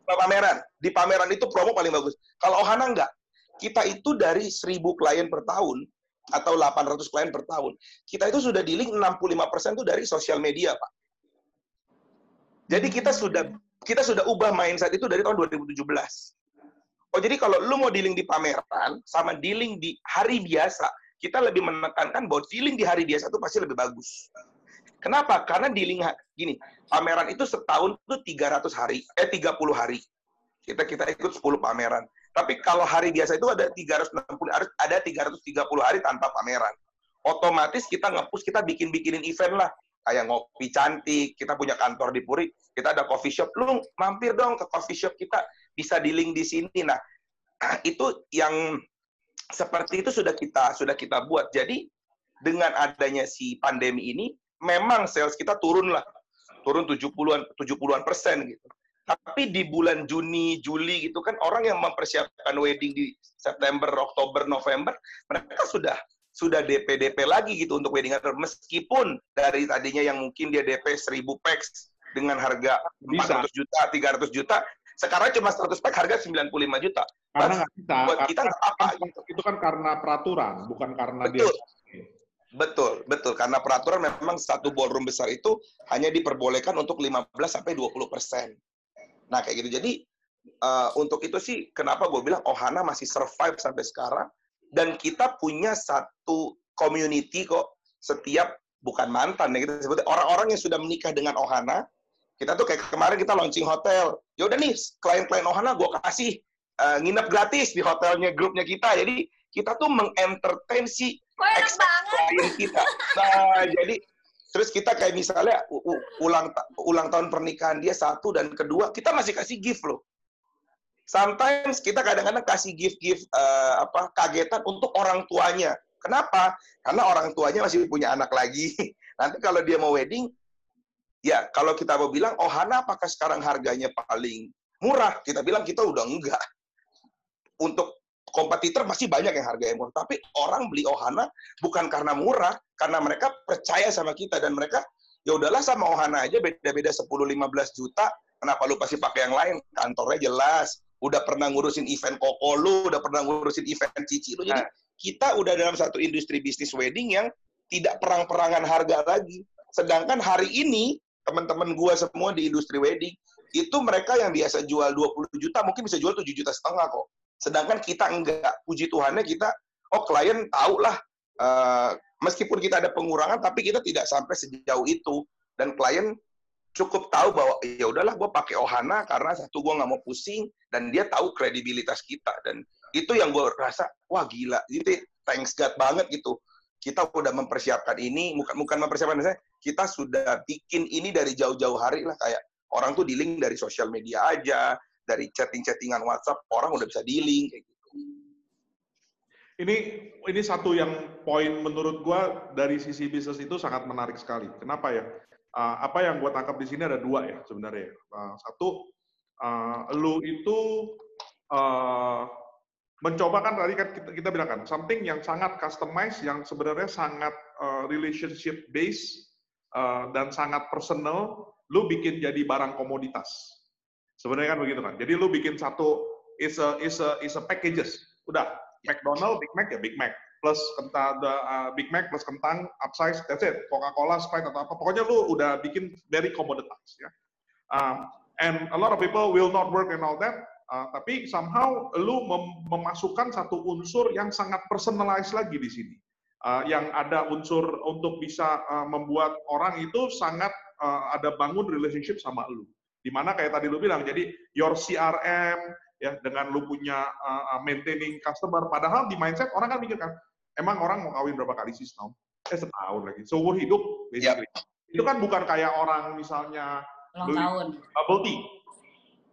Pameran. Di pameran itu promo paling bagus. Kalau Ohana enggak. Kita itu dari 1000 klien per tahun atau 800 klien per tahun. Kita itu sudah dealing 65% itu dari sosial media, Pak. Jadi kita sudah kita sudah ubah mindset itu dari tahun 2017. Oh, jadi kalau lu mau dealing di pameran sama dealing di hari biasa, kita lebih menekankan bahwa dealing di hari biasa itu pasti lebih bagus. Kenapa? Karena dealing gini, pameran itu setahun itu 300 hari, eh 30 hari. Kita kita ikut 10 pameran. Tapi kalau hari biasa itu ada 360 harus ada 330 hari tanpa pameran. Otomatis kita ngepus, kita bikin-bikinin event lah. Kayak ngopi cantik, kita punya kantor di Puri, kita ada coffee shop. Lu mampir dong ke coffee shop kita, bisa dealing di sini. Nah, itu yang seperti itu sudah kita sudah kita buat. Jadi dengan adanya si pandemi ini memang sales kita turun lah. Turun 70-an 70-an persen gitu. Tapi di bulan Juni, Juli gitu kan orang yang mempersiapkan wedding di September, Oktober, November, mereka sudah sudah DP DP lagi gitu untuk wedding order meskipun dari tadinya yang mungkin dia DP 1000 packs dengan harga Bisa. 400 juta, 300 juta, sekarang cuma 100 pack harga 95 juta. Karena nggak bisa. Buat kita nggak apa. Gitu. Itu kan karena peraturan, bukan karena betul. dia. Betul, betul. Karena peraturan memang satu ballroom besar itu hanya diperbolehkan untuk 15 sampai 20 persen. Nah kayak gitu. Jadi uh, untuk itu sih kenapa gue bilang Ohana masih survive sampai sekarang dan kita punya satu community kok setiap bukan mantan ya kita sebut orang-orang yang sudah menikah dengan Ohana kita tuh kayak kemarin kita launching hotel. Ya udah nih, klien-klien Ohana gue kasih uh, nginep gratis di hotelnya grupnya kita. Jadi kita tuh mengentertain si klien kita. Nah, jadi terus kita kayak misalnya ulang ulang tahun pernikahan dia satu dan kedua kita masih kasih gift loh. Sometimes kita kadang-kadang kasih gift-gift uh, apa kagetan untuk orang tuanya. Kenapa? Karena orang tuanya masih punya anak lagi. Nanti kalau dia mau wedding, Ya, kalau kita mau bilang, oh Hana apakah sekarang harganya paling murah? Kita bilang kita udah enggak. Untuk kompetitor masih banyak yang harga yang murah. Tapi orang beli Ohana bukan karena murah, karena mereka percaya sama kita dan mereka ya udahlah sama Ohana aja beda-beda 10 15 juta. Kenapa lu pasti pakai yang lain? Kantornya jelas. Udah pernah ngurusin event koko lu, udah pernah ngurusin event cici lu. Jadi nah. kita udah dalam satu industri bisnis wedding yang tidak perang-perangan harga lagi. Sedangkan hari ini teman-teman gua semua di industri wedding itu mereka yang biasa jual 20 juta mungkin bisa jual 7 juta setengah kok. Sedangkan kita enggak. Puji Tuhannya kita oh klien tahu lah uh, meskipun kita ada pengurangan tapi kita tidak sampai sejauh itu dan klien cukup tahu bahwa ya udahlah gue pakai Ohana karena satu gue nggak mau pusing dan dia tahu kredibilitas kita. Dan itu yang gue rasa wah gila jadi thanks God banget gitu. Kita udah mempersiapkan ini bukan bukan mempersiapkan saya kita sudah bikin ini dari jauh-jauh hari lah kayak orang tuh dealing dari sosial media aja dari chatting-chattingan WhatsApp orang udah bisa dealing kayak gitu. Ini ini satu yang poin menurut gua dari sisi bisnis itu sangat menarik sekali. Kenapa ya uh, apa yang gua tangkap di sini ada dua ya sebenarnya. Uh, satu uh, lu itu uh, mencoba kan tadi kan kita, kita bilang kan something yang sangat customized yang sebenarnya sangat uh, relationship based uh, dan sangat personal lu bikin jadi barang komoditas. Sebenarnya kan begitu kan? Jadi lu bikin satu is a is a is a packages. Udah McDonald Big Mac ya Big Mac plus kentang uh, Big Mac plus kentang upsize that's it Coca-Cola Sprite atau apa pokoknya lu udah bikin very komoditas ya Uh, and a lot of people will not work and all that. Uh, tapi somehow lu mem memasukkan satu unsur yang sangat personalized lagi di sini. Uh, yang ada unsur untuk bisa uh, membuat orang itu sangat uh, ada bangun relationship sama lu. Di mana kayak tadi lu bilang, jadi your CRM, ya dengan lu punya uh, maintaining customer, padahal di mindset orang kan mikir kan, emang orang mau kawin berapa kali sih setahun? Eh setahun lagi, seumur hidup basically. Yep. Itu kan bukan kayak orang misalnya ulang beli tahun. bubble tea.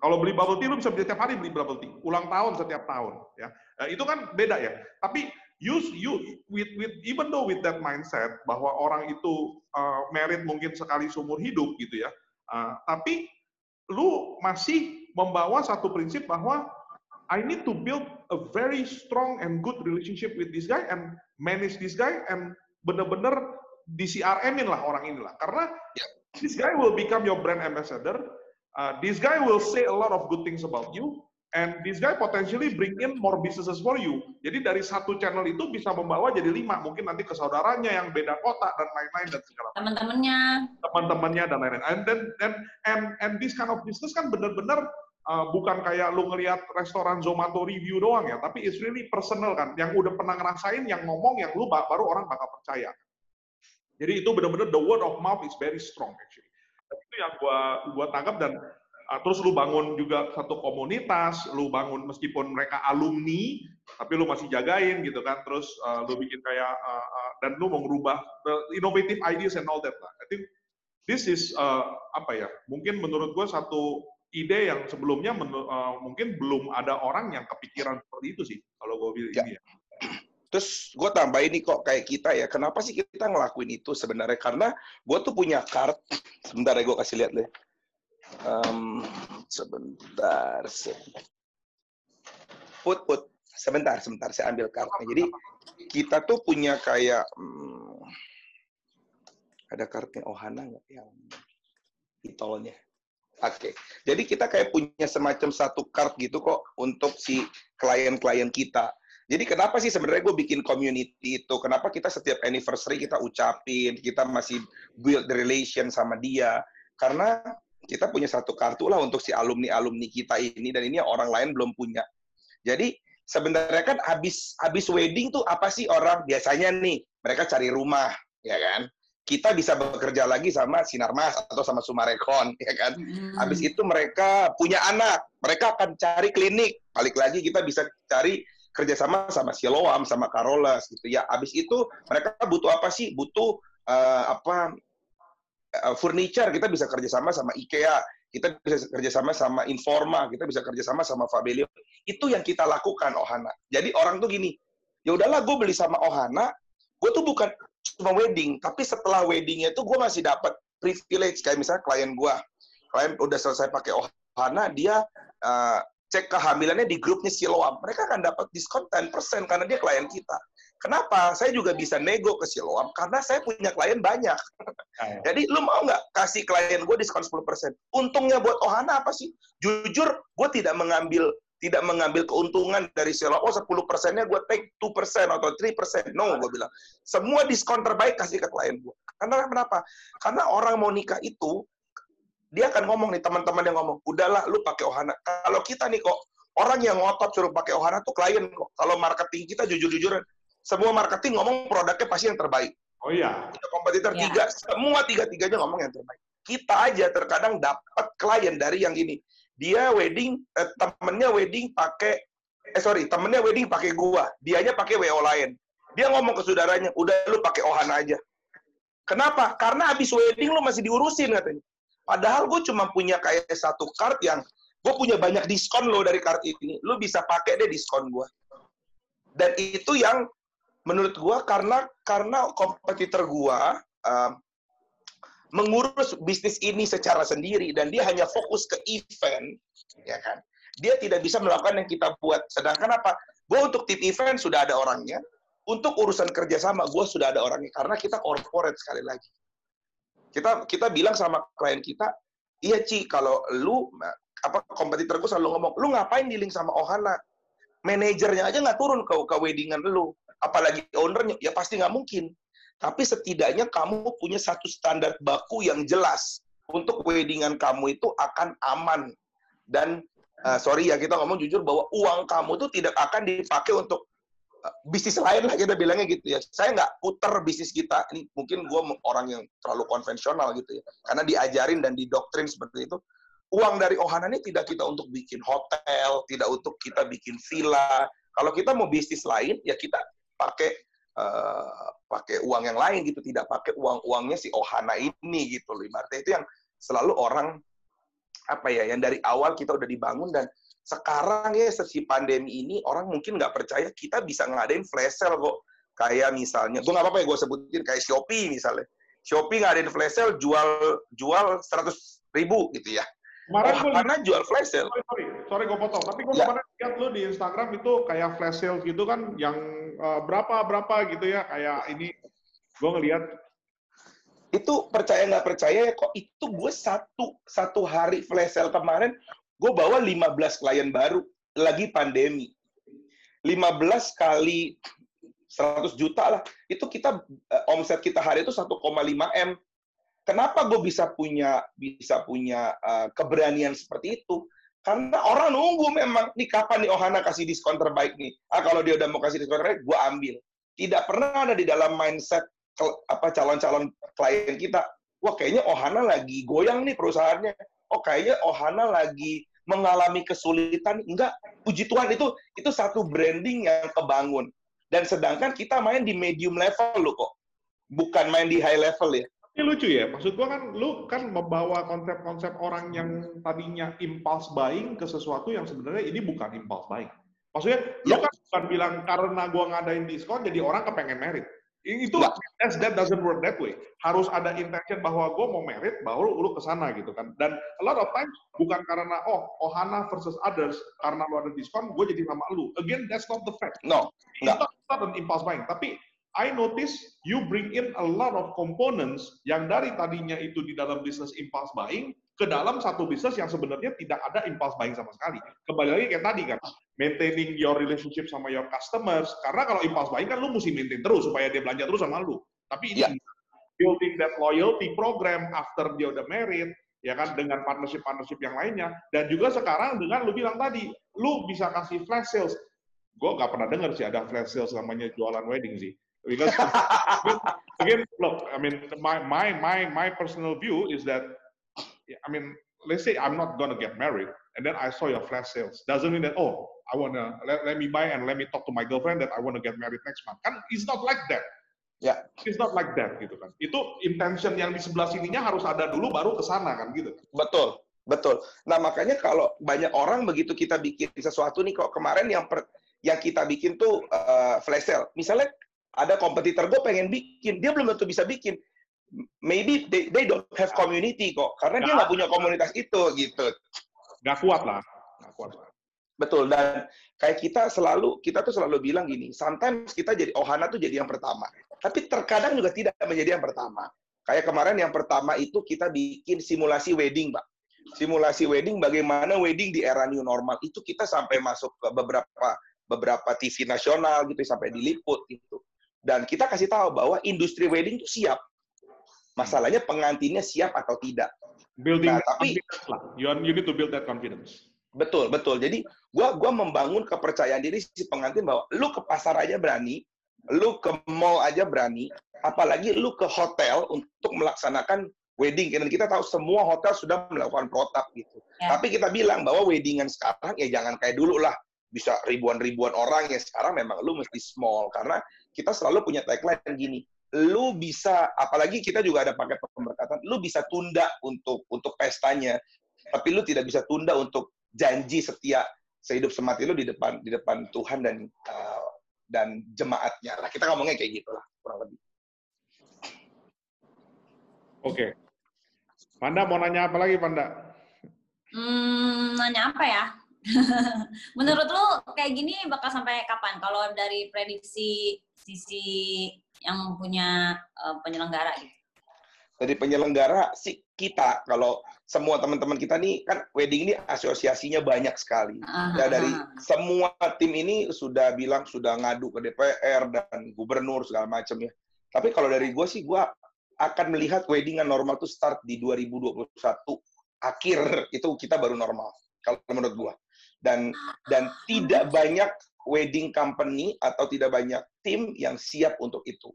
Kalau beli bubble tea lu bisa setiap hari beli bubble tea, ulang tahun setiap tahun, ya. Nah, itu kan beda ya. Tapi you you with with even though with that mindset bahwa orang itu uh, merit mungkin sekali seumur hidup gitu ya, uh, tapi lu masih membawa satu prinsip bahwa I need to build a very strong and good relationship with this guy and manage this guy and benar-benar di CRM-in lah orang inilah. Karena yeah. this guy will become your brand ambassador. Uh, this guy will say a lot of good things about you and this guy potentially bring in more businesses for you. Jadi dari satu channel itu bisa membawa jadi lima, mungkin nanti ke saudaranya yang beda kota dan lain-lain dan segala macam. Teman-temannya. Teman-temannya dan lain-lain. And then and and and this kind of business kan benar-benar uh, bukan kayak lu ngelihat restoran Zomato review doang ya, tapi it's really personal kan. Yang udah pernah ngerasain, yang ngomong, yang lu baru orang bakal percaya. Jadi itu benar-benar the word of mouth is very strong actually. Itu yang gua gua tangkap dan Ah, terus lu bangun juga satu komunitas, lu bangun meskipun mereka alumni, tapi lu masih jagain gitu kan, terus uh, lu bikin kayak uh, uh, dan lu mau merubah the innovative ideas and all that lah. I think this is uh, apa ya? Mungkin menurut gue satu ide yang sebelumnya uh, mungkin belum ada orang yang kepikiran seperti itu sih kalau gue bilang ya. ini ya. Terus gue tambahin nih kok kayak kita ya, kenapa sih kita ngelakuin itu sebenarnya? Karena gue tuh punya card, sebentar ya gue kasih lihat deh. Um, sebentar, put put. Sebentar sebentar saya ambil kartunya jadi kita tuh punya kayak hmm, ada kartunya Ohana nggak? Yang pitolnya oke okay. jadi kita kayak punya semacam satu card gitu kok untuk si klien-klien kita jadi kenapa sih sebenarnya gue bikin community itu? Kenapa kita setiap anniversary kita ucapin, kita masih build the relation sama dia? Karena kita punya satu kartu lah untuk si alumni-alumni kita ini dan ini orang lain belum punya. Jadi sebenarnya kan habis habis wedding tuh apa sih orang biasanya nih mereka cari rumah ya kan kita bisa bekerja lagi sama Sinarmas atau sama Sumarekon ya kan hmm. habis itu mereka punya anak mereka akan cari klinik balik lagi kita bisa cari kerjasama sama Siloam sama Carolas gitu ya habis itu mereka butuh apa sih butuh uh, apa uh, furniture kita bisa kerjasama sama IKEA, kita bisa kerjasama sama Informa, kita bisa kerjasama sama Fabelio. Itu yang kita lakukan Ohana. Jadi orang tuh gini, ya udahlah gue beli sama Ohana, gue tuh bukan cuma wedding, tapi setelah weddingnya itu gue masih dapat privilege kayak misalnya klien gue, klien udah selesai pakai Ohana, dia uh, cek kehamilannya di grupnya Siloam, mereka akan dapat diskon 10% karena dia klien kita. Kenapa? Saya juga bisa nego ke Siloam karena saya punya klien banyak. Jadi lu mau nggak kasih klien gue diskon 10%? Untungnya buat Ohana apa sih? Jujur, gue tidak mengambil tidak mengambil keuntungan dari Siloam. Oh 10 persennya gue take 2% atau 3%. No, gue bilang. Semua diskon terbaik kasih ke klien gue. Karena kenapa? Karena orang mau nikah itu, dia akan ngomong nih teman-teman yang ngomong, udahlah lu pakai Ohana. Kalau kita nih kok, orang yang ngotot suruh pakai Ohana tuh klien kok. Kalau marketing kita jujur-jujuran, semua marketing ngomong produknya pasti yang terbaik. Oh iya. Kita kompetitor ya. tiga, semua tiga-tiganya ngomong yang terbaik. Kita aja terkadang dapat klien dari yang ini. Dia wedding, eh, temennya wedding pakai, eh sorry, temennya wedding pakai gua. Dianya pakai WO lain. Dia ngomong ke saudaranya, udah lu pakai Ohana aja. Kenapa? Karena habis wedding lu masih diurusin katanya. Padahal gue cuma punya kayak satu card yang gue punya banyak diskon lo dari card ini. Lu bisa pakai deh diskon gue. Dan itu yang menurut gua karena karena kompetitor gua uh, mengurus bisnis ini secara sendiri dan dia hanya fokus ke event, ya kan? Dia tidak bisa melakukan yang kita buat. Sedangkan apa? Gua untuk tim event sudah ada orangnya. Untuk urusan kerjasama, gue sudah ada orangnya karena kita corporate sekali lagi. Kita kita bilang sama klien kita, iya Ci, kalau lu apa kompetitor gue selalu ngomong, lu ngapain dealing sama Ohana? Manajernya aja nggak turun ke, ke weddingan lu apalagi ownernya, ya pasti nggak mungkin. Tapi setidaknya kamu punya satu standar baku yang jelas. untuk weddingan kamu itu akan aman dan uh, sorry ya kita ngomong jujur bahwa uang kamu tuh tidak akan dipakai untuk uh, bisnis lain lah kita bilangnya gitu ya. Saya nggak puter bisnis kita. Ini mungkin gue orang yang terlalu konvensional gitu ya. Karena diajarin dan didoktrin seperti itu. Uang dari Ohana ini tidak kita untuk bikin hotel, tidak untuk kita bikin villa. Kalau kita mau bisnis lain, ya kita pakai uh, pakai uang yang lain gitu, tidak pakai uang-uangnya si Ohana ini gitu loh. Ibaratnya itu yang selalu orang apa ya, yang dari awal kita udah dibangun dan sekarang ya si pandemi ini orang mungkin nggak percaya kita bisa ngadain flash sale kok. Kayak misalnya, gue nggak apa-apa ya gue sebutin kayak Shopee misalnya. Shopee ngadain flash sale jual jual seratus ribu gitu ya. Kemarin oh, karena jual flash sale. Sorry, sorry, sorry gue potong. Tapi gue ya. kemarin lihat lo di Instagram itu kayak flash sale gitu kan, yang uh, berapa berapa gitu ya, kayak ini gue ngelihat. Itu percaya nggak percaya ya kok itu gue satu satu hari flash sale kemarin gue bawa 15 klien baru lagi pandemi. 15 kali 100 juta lah. Itu kita uh, omset kita hari itu 1,5 M Kenapa gue bisa punya bisa punya uh, keberanian seperti itu? Karena orang nunggu memang nih kapan nih Ohana kasih diskon terbaik nih. Ah kalau dia udah mau kasih diskon terbaik, gue ambil. Tidak pernah ada di dalam mindset apa calon-calon klien kita. Wah kayaknya Ohana lagi goyang nih perusahaannya. Oh kayaknya Ohana lagi mengalami kesulitan. Enggak, puji Tuhan itu itu satu branding yang kebangun. Dan sedangkan kita main di medium level loh kok. Bukan main di high level ya. Ini lucu ya, maksud gua kan lu kan membawa konsep-konsep orang yang tadinya impulse buying ke sesuatu yang sebenarnya ini bukan impulse buying. Maksudnya ya. lu kan bukan bilang karena gua ngadain diskon jadi orang kepengen merit. Itu ya. that doesn't work that way. Harus ada intention bahwa gua mau merit, baru lu ke sana gitu kan. Dan a lot of times bukan karena oh Ohana versus others karena lu ada diskon, gue jadi sama lu. Again, that's not the fact. No, it's not, not an impulse buying. Tapi I notice you bring in a lot of components yang dari tadinya itu di dalam bisnis impulse buying ke dalam satu bisnis yang sebenarnya tidak ada impulse buying sama sekali. Kembali lagi kayak tadi kan, maintaining your relationship sama your customers. Karena kalau impulse buying kan lu mesti maintain terus supaya dia belanja terus sama lu. Tapi ini yeah. building that loyalty program after dia udah married, ya kan dengan partnership-partnership yang lainnya. Dan juga sekarang dengan lu bilang tadi, lu bisa kasih flash sales. Gue nggak pernah dengar sih ada flash sales namanya jualan wedding sih because again, look, I mean, my my my my personal view is that, I mean, let's say I'm not gonna get married, and then I saw your flash sales. Doesn't mean that oh, I wanna let, let me buy and let me talk to my girlfriend that I wanna get married next month. Kan, it's not like that. Ya. Yeah. It's not like that gitu kan. Itu intention yang di sebelah sininya harus ada dulu baru ke sana kan gitu. Betul. Betul. Nah, makanya kalau banyak orang begitu kita bikin sesuatu nih kok kemarin yang per, yang kita bikin tuh uh, flash sale. Misalnya ada kompetitor gue pengen bikin, dia belum tentu bisa bikin. Maybe they, they don't have community kok, karena gak, dia nggak punya komunitas itu gitu. Gak kuat lah, gak kuat lah. Betul dan kayak kita selalu kita tuh selalu bilang gini, sometimes kita jadi ohana tuh jadi yang pertama, tapi terkadang juga tidak menjadi yang pertama. Kayak kemarin yang pertama itu kita bikin simulasi wedding, Pak. Simulasi wedding bagaimana wedding di era new normal itu kita sampai masuk ke beberapa beberapa TV nasional gitu sampai diliput gitu. Dan kita kasih tahu bahwa industri wedding itu siap. Masalahnya pengantinnya siap atau tidak. Building nah, tapi lah. You, you need to build that confidence. Betul, betul. Jadi gua gua membangun kepercayaan diri si pengantin bahwa lu ke pasar aja berani, lu ke mall aja berani, apalagi lu ke hotel untuk melaksanakan wedding. Dan kita tahu semua hotel sudah melakukan protap gitu. Ya. Tapi kita bilang bahwa weddingan sekarang ya jangan kayak dulu lah bisa ribuan-ribuan orang ya sekarang memang lu mesti small karena kita selalu punya tagline gini lu bisa apalagi kita juga ada paket pemberkatan lu bisa tunda untuk untuk pestanya tapi lu tidak bisa tunda untuk janji setia sehidup semati lu di depan di depan Tuhan dan uh, dan jemaatnya. Lah kita ngomongnya kayak gitu lah kurang lebih. Oke. Okay. Panda mau nanya apa lagi Panda? Hmm, nanya apa ya Menurut lu kayak gini bakal sampai kapan? Kalau dari prediksi sisi yang punya uh, penyelenggara gitu. Dari penyelenggara sih kita kalau semua teman-teman kita nih kan wedding ini asosiasinya banyak sekali. Uh, ya dari semua tim ini sudah bilang sudah ngadu ke DPR dan gubernur segala macam ya. Tapi kalau dari gue sih gue akan melihat wedding yang normal tuh start di 2021 akhir itu kita baru normal kalau menurut gua. Dan dan tidak banyak wedding company atau tidak banyak tim yang siap untuk itu.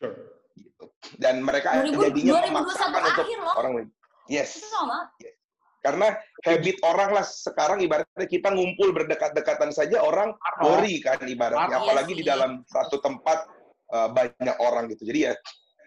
Sure. Gitu. Dan mereka 2000 jadinya 2021 memaksakan untuk akhir loh. orang wedding. Yes. Karena habit orang lah sekarang ibaratnya kita ngumpul berdekat-dekatan saja orang worry kan ibaratnya. Iya Apalagi di sih. dalam satu tempat uh, banyak orang gitu. Jadi ya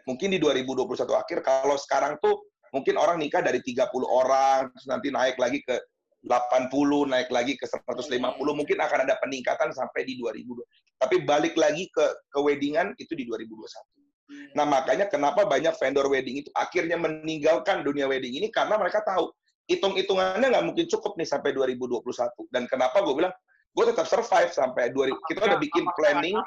mungkin di 2021 akhir kalau sekarang tuh mungkin orang nikah dari 30 orang terus nanti naik lagi ke 80, naik lagi ke 150, mungkin akan ada peningkatan sampai di 2020. Tapi balik lagi ke ke weddingan itu di 2021. Nah, makanya kenapa banyak vendor wedding itu akhirnya meninggalkan dunia wedding ini karena mereka tahu hitung-hitungannya nggak mungkin cukup nih sampai 2021. Dan kenapa gue bilang gue tetap survive sampai 2000. Kita udah bikin planning.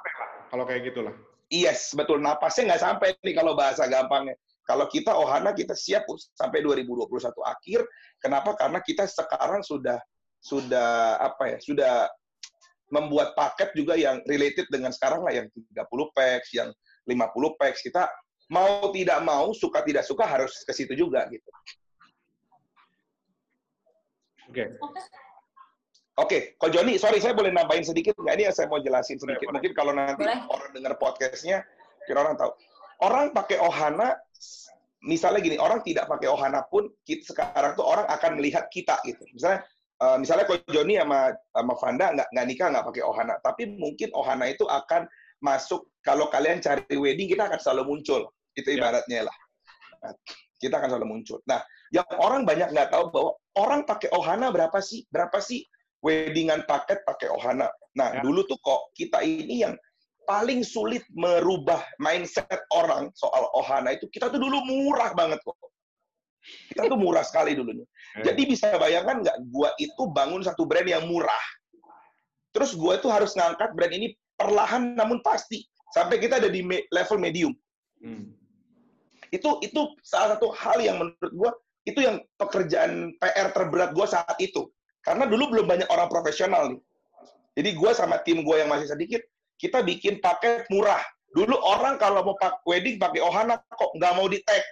Kalau kayak gitulah. Yes, betul. Napasnya nggak sampai nih kalau bahasa gampangnya. Kalau kita Ohana kita siap sampai 2021 akhir. Kenapa? Karena kita sekarang sudah sudah apa ya? Sudah membuat paket juga yang related dengan sekarang lah yang 30 packs, yang 50 packs. Kita mau tidak mau, suka tidak suka harus ke situ juga gitu. Oke. Oke. Oke, Ko Joni, sorry saya boleh nambahin sedikit nggak? Ini yang saya mau jelasin sedikit. Boleh, boleh. Mungkin kalau nanti Boleh. orang dengar podcastnya, kira orang tahu. Orang pakai Ohana, misalnya gini, orang tidak pakai Ohana pun, kita, sekarang tuh orang akan melihat kita gitu. Misalnya, eh, misalnya Ko Joni sama sama Vanda nggak nggak nikah nggak pakai Ohana, tapi mungkin Ohana itu akan masuk kalau kalian cari wedding kita akan selalu muncul. Itu Ya. ibaratnya lah. Nah, kita akan selalu muncul. Nah, yang orang banyak nggak tahu bahwa orang pakai Ohana berapa sih? Berapa sih weddingan paket pakai Ohana. Nah, Ya. dulu tuh kok kita ini yang paling sulit merubah mindset orang soal Ohana itu kita tuh dulu murah banget kok. Kita tuh murah sekali dulunya. Ya. Jadi bisa bayangkan nggak, gua itu bangun satu brand yang murah. Terus gua itu harus ngangkat brand ini perlahan namun pasti sampai kita ada di me- level medium. Hmm. Itu itu salah satu hal yang menurut gua itu yang pekerjaan PR terberat gua saat itu. Karena dulu belum banyak orang profesional nih. Jadi gua sama tim gua yang masih sedikit, kita bikin paket murah. Dulu orang kalau mau pak wedding pakai Ohana kok nggak mau di tag,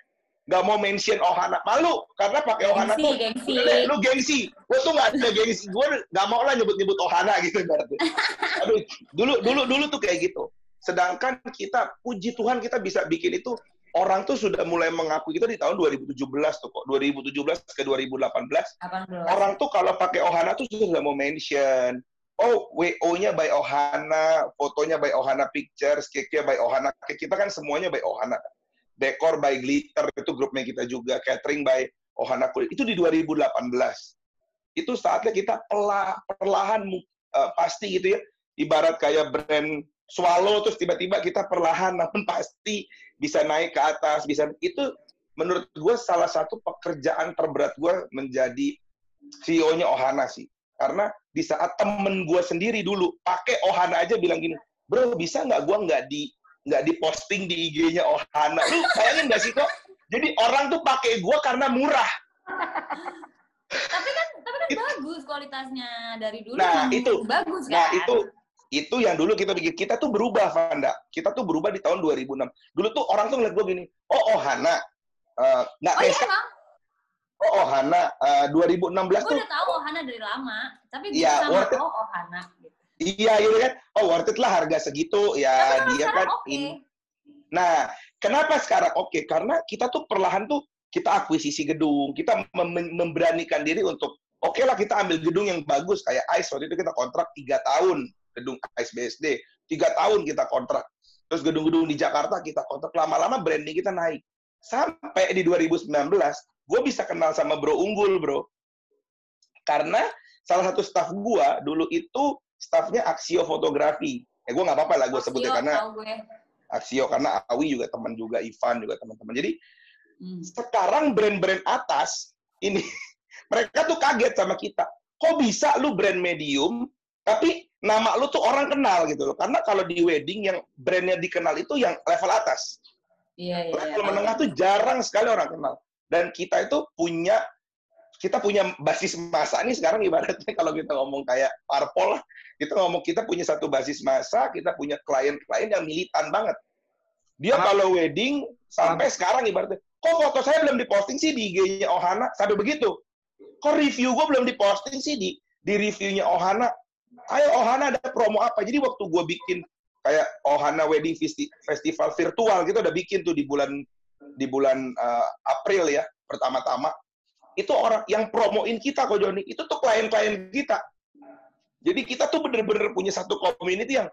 nggak mau mention Ohana, malu karena pakai Ohana Gengsi, tuh gengsi. Udah, lu gengsi. Gue tuh nggak ada gengsi. Gue nggak mau lah nyebut-nyebut Ohana gitu berarti. Aduh, dulu dulu dulu tuh kayak gitu. Sedangkan kita puji Tuhan kita bisa bikin itu orang tuh sudah mulai mengakui kita di tahun 2017 tuh kok. 2017 ke 2018 18. orang tuh kalau pakai Ohana tuh sudah mau mention oh WO-nya by Ohana, fotonya by Ohana Pictures, cake-nya by Ohana. Kita kan semuanya by Ohana. Dekor by Glitter itu grupnya kita juga, catering by Ohana Kulit. Itu di 2018. Itu saatnya kita perlahan eh, pasti gitu ya. Ibarat kayak brand Swallow terus tiba-tiba kita perlahan namun pasti bisa naik ke atas, bisa itu menurut gue salah satu pekerjaan terberat gue menjadi CEO-nya Ohana sih. Karena di saat temen gue sendiri dulu pakai Ohana aja bilang gini, bro bisa nggak gue nggak di nggak diposting di IG-nya Ohana? Lu bayangin nggak sih kok? Jadi orang tuh pakai gue karena murah. tapi kan tapi kan It- bagus kualitasnya dari dulu. Nah, itu. bagus kan. Nah itu itu yang dulu kita bikin. Kita tuh berubah, Vanda. Kita tuh berubah di tahun 2006. Dulu tuh orang tuh ngeliat gue gini, oh Ohana. Eh, nggak Oh kayak iya emang, oh Ohana. Eh, 2016 gue tuh udah tahu Ohana dari lama, tapi gue Iya, sama worth it. oh Ohana gitu. Iya gitu kan. Oh worth it lah harga segitu. Ya Tapi dia kan oke. ini. Nah, kenapa sekarang oke? Karena kita tuh perlahan tuh kita akuisisi gedung, kita mem- memberanikan diri untuk oke lah kita ambil gedung yang bagus kayak ICE waktu itu kita kontrak tiga tahun gedung ICE BSD tiga tahun kita kontrak. Terus gedung-gedung di Jakarta kita kontrak lama-lama branding kita naik sampai di 2019 gue bisa kenal sama Bro Unggul bro karena salah satu staff gue dulu itu staffnya Aksio Fotografi. Eh gue nggak apa-apa lah gue sebutnya karena gue. Aksio karena Awi juga teman juga Ivan juga teman-teman. Jadi Hmm. sekarang brand-brand atas ini mereka tuh kaget sama kita. Kok bisa lu brand medium tapi nama lu tuh orang kenal gitu loh. Karena kalau di wedding yang brandnya dikenal itu yang level atas. Iya, iya, iya. Level menengah tuh jarang sekali orang kenal. Dan kita itu punya kita punya basis masa nih sekarang ibaratnya kalau kita ngomong kayak parpol lah, kita ngomong kita punya satu basis masa, kita punya klien-klien yang militan banget. Dia kalau wedding sampai sekarang ibaratnya, kok foto saya belum diposting sih di IG-nya Ohana sampai begitu. Kok review gue belum diposting sih di di reviewnya Ohana. Ayo Ohana ada promo apa? Jadi waktu gue bikin kayak Ohana Wedding Festival virtual gitu udah bikin tuh di bulan di bulan uh, April ya pertama-tama itu orang yang promoin kita kok Joni itu tuh klien-klien kita jadi kita tuh bener-bener punya satu community yang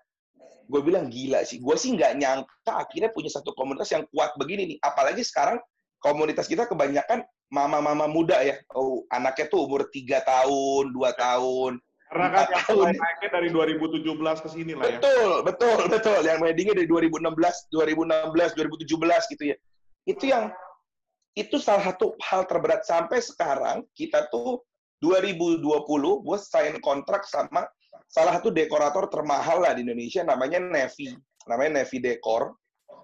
gue bilang gila sih gue sih nggak nyangka akhirnya punya satu komunitas yang kuat begini nih apalagi sekarang komunitas kita kebanyakan mama-mama muda ya oh anaknya tuh umur tiga tahun dua tahun karena kan yang tahun. naiknya dari 2017 ke sini lah ya. Betul, betul, betul. Yang weddingnya dari 2016, 2016, 2017 gitu ya. Itu yang itu salah satu hal terberat. Sampai sekarang kita tuh 2020 gue sign kontrak sama salah satu dekorator termahal lah di Indonesia namanya Nevi namanya Nevi Dekor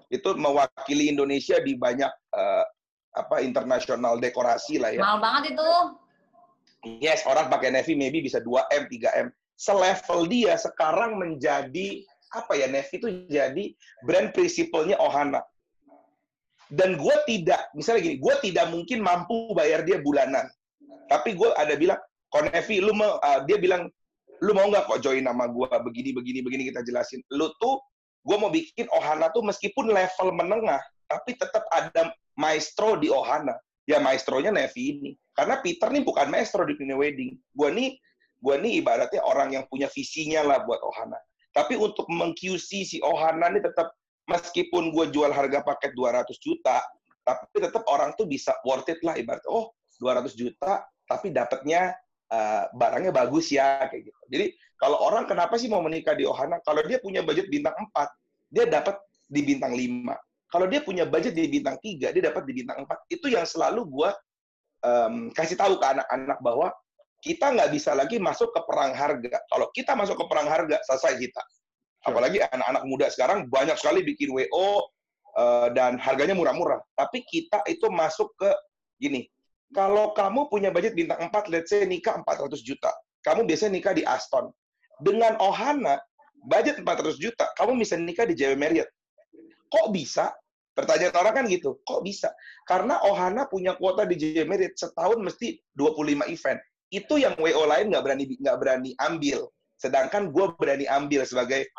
itu mewakili Indonesia di banyak uh, apa internasional dekorasi lah ya. Mahal banget itu. Yes orang pakai Nevi maybe bisa 2 m 3 m. Selevel dia sekarang menjadi apa ya Nevi itu jadi brand prinsipalnya Ohana dan gue tidak misalnya gini gue tidak mungkin mampu bayar dia bulanan. Tapi gue ada bilang Konevi lu mau uh, dia bilang lu mau nggak kok join nama gue begini begini begini kita jelasin. Lu tuh gue mau bikin Ohana tuh meskipun level menengah tapi tetap ada maestro di Ohana. Ya maestronya Nevi ini. Karena Peter nih bukan maestro di dunia wedding. Gue nih gue nih ibaratnya orang yang punya visinya lah buat Ohana. Tapi untuk meng-QC si Ohana nih tetap meskipun gue jual harga paket 200 juta, tapi tetap orang tuh bisa worth it lah ibaratnya. Oh, 200 juta, tapi dapatnya uh, barangnya bagus ya kayak gitu. Jadi kalau orang kenapa sih mau menikah di Ohana? Kalau dia punya budget bintang 4, dia dapat di bintang 5. Kalau dia punya budget di bintang 3, dia dapat di bintang 4. Itu yang selalu gue um, kasih tahu ke anak-anak bahwa kita nggak bisa lagi masuk ke perang harga. Kalau kita masuk ke perang harga, selesai kita. Apalagi anak-anak muda sekarang banyak sekali bikin WO uh, eh, dan harganya murah-murah. Tapi kita itu masuk ke gini, kalau kamu punya budget bintang 4, let's say nikah 400 juta. Kamu biasanya nikah di Aston. Dengan Ohana, budget 400 juta, kamu bisa nikah di JW Marriott. Kok bisa? Pertanyaan orang kan gitu, kok bisa? Karena Ohana punya kuota di JW Marriott setahun mesti 25 event. Itu yang WO lain nggak berani nggak berani ambil. Sedangkan gue berani ambil sebagai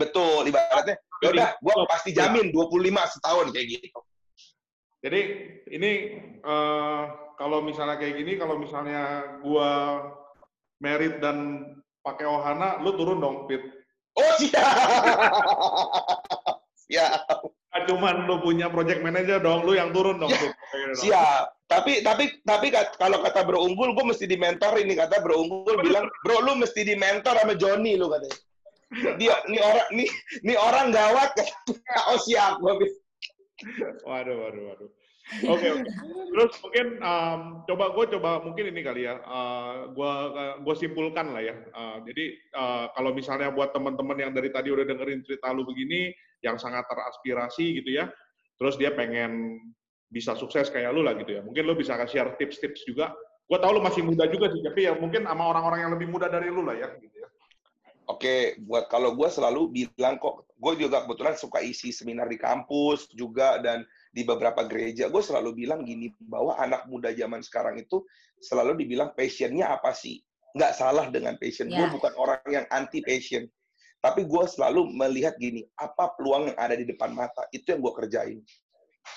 betul ibaratnya. Ya udah, gue pasti jamin 25 setahun kayak gitu. Jadi ini uh, kalau misalnya kayak gini, kalau misalnya gue merit dan pakai Ohana, lu turun dong, Pit. Oh siap. siap. Cuman lu punya project manager dong, lu yang turun dong. Ya, siap. Tapi tapi tapi kalau kata Bro Unggul, gue mesti di mentor ini kata Bro Unggul bilang, Bro lu mesti di mentor sama Joni lu katanya. Dia ini orang ini ini orang gawat. oh siap gue. Waduh waduh waduh. Oke, okay, okay. terus mungkin um, coba gue coba mungkin ini kali ya, uh, gue gue simpulkan lah ya. Uh, jadi uh, kalau misalnya buat teman-teman yang dari tadi udah dengerin cerita lu begini, yang sangat teraspirasi gitu ya, terus dia pengen bisa sukses kayak lu lah gitu ya. Mungkin lu bisa share tips-tips juga. Gue tau lu masih muda juga sih, tapi ya mungkin sama orang-orang yang lebih muda dari lu lah ya. Gitu ya. Oke, buat kalau gue selalu bilang kok, gue juga kebetulan suka isi seminar di kampus juga dan di beberapa gereja, gue selalu bilang gini bahwa anak muda zaman sekarang itu selalu dibilang passionnya apa sih? Nggak salah dengan passion. Yeah. Gue bukan orang yang anti passion, tapi gue selalu melihat gini, apa peluang yang ada di depan mata itu yang gue kerjain.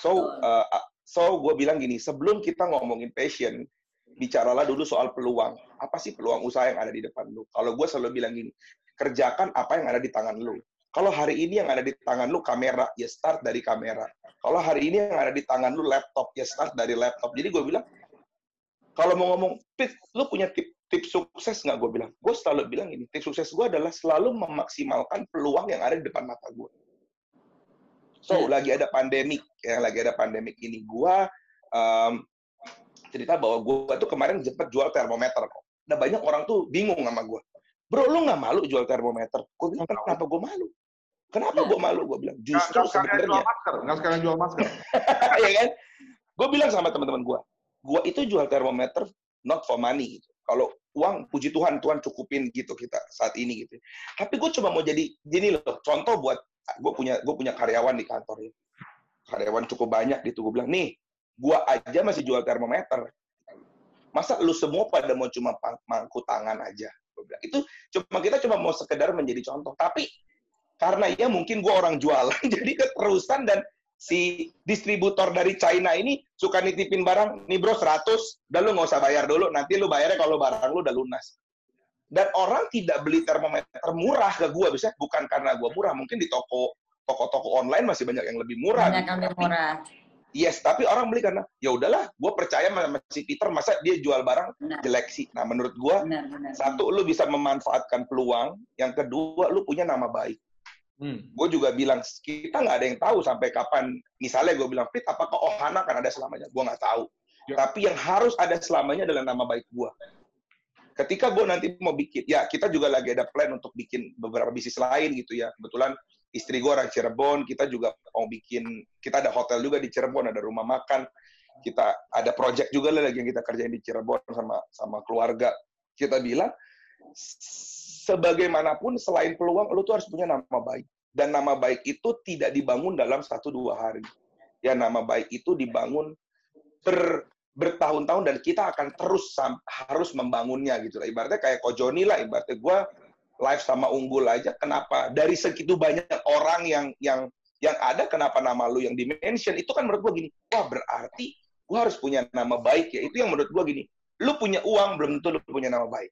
So, uh, so gue bilang gini, sebelum kita ngomongin passion, bicaralah dulu soal peluang. Apa sih peluang usaha yang ada di depan lu? Kalau gue selalu bilang gini, kerjakan apa yang ada di tangan lu. Kalau hari ini yang ada di tangan lu kamera, ya start dari kamera. Kalau hari ini yang ada di tangan lu laptop, ya start dari laptop. Jadi gue bilang, kalau mau ngomong, Pit, lu punya tip, tips sukses nggak? Gue bilang, gue selalu bilang ini, tips sukses gue adalah selalu memaksimalkan peluang yang ada di depan mata gue. So, lagi ada pandemik, ya lagi ada pandemik ini. Gua um, cerita bahwa gua tuh kemarin cepet jual termometer kok. Nah, banyak orang tuh bingung sama gua. Bro, lu nggak malu jual termometer? Gue bilang, kenapa gue malu? Kenapa gue malu? Gue bilang, justru sebenarnya. Nggak sekalian jual masker. ya kan? Gue bilang sama teman-teman gue, gue itu jual termometer not for money. Gitu. Kalau uang, puji Tuhan, Tuhan cukupin gitu kita saat ini gitu. Tapi gue cuma mau jadi, gini loh, contoh buat gue punya gue punya karyawan di kantor ya. Karyawan cukup banyak gitu. Gue bilang, nih, gue aja masih jual termometer. Masa lu semua pada mau cuma mangku tangan aja? Gua bilang, itu cuma kita cuma mau sekedar menjadi contoh. Tapi karena ya mungkin gue orang jualan, jadi keterusan dan si distributor dari China ini suka nitipin barang, nih bro 100, dan lu nggak usah bayar dulu, nanti lu bayarnya kalau barang lu udah lunas. Dan orang tidak beli termometer murah ke gue, bisa bukan karena gue murah, mungkin di toko toko-toko online masih banyak yang lebih murah. Banyak yang lebih murah. Yes, tapi orang beli karena ya udahlah, gue percaya sama si Peter masa dia jual barang Benar. jelek sih. Nah menurut gue Benar, benar. satu lu bisa memanfaatkan peluang, yang kedua lu punya nama baik. Hmm. Gue juga bilang kita nggak ada yang tahu sampai kapan. Misalnya gue bilang Pit, apakah Ohana akan ada selamanya? Gue nggak tahu. Ya. Tapi yang harus ada selamanya adalah nama baik gue. Ketika gue nanti mau bikin, ya kita juga lagi ada plan untuk bikin beberapa bisnis lain gitu ya. Kebetulan istri gue orang Cirebon, kita juga mau bikin, kita ada hotel juga di Cirebon, ada rumah makan, kita ada project juga lagi yang kita kerjain di Cirebon sama sama keluarga. Kita bilang sebagaimanapun selain peluang, lu tuh harus punya nama baik. Dan nama baik itu tidak dibangun dalam satu dua hari. Ya nama baik itu dibangun ber, bertahun-tahun dan kita akan terus harus membangunnya gitu lah. Ibaratnya kayak Kojoni lah, ibaratnya gue live sama Unggul aja. Kenapa dari segitu banyak orang yang yang yang ada, kenapa nama lu yang dimention itu kan menurut gue gini, wah berarti gue harus punya nama baik ya. Itu yang menurut gue gini, lu punya uang belum tentu lu punya nama baik.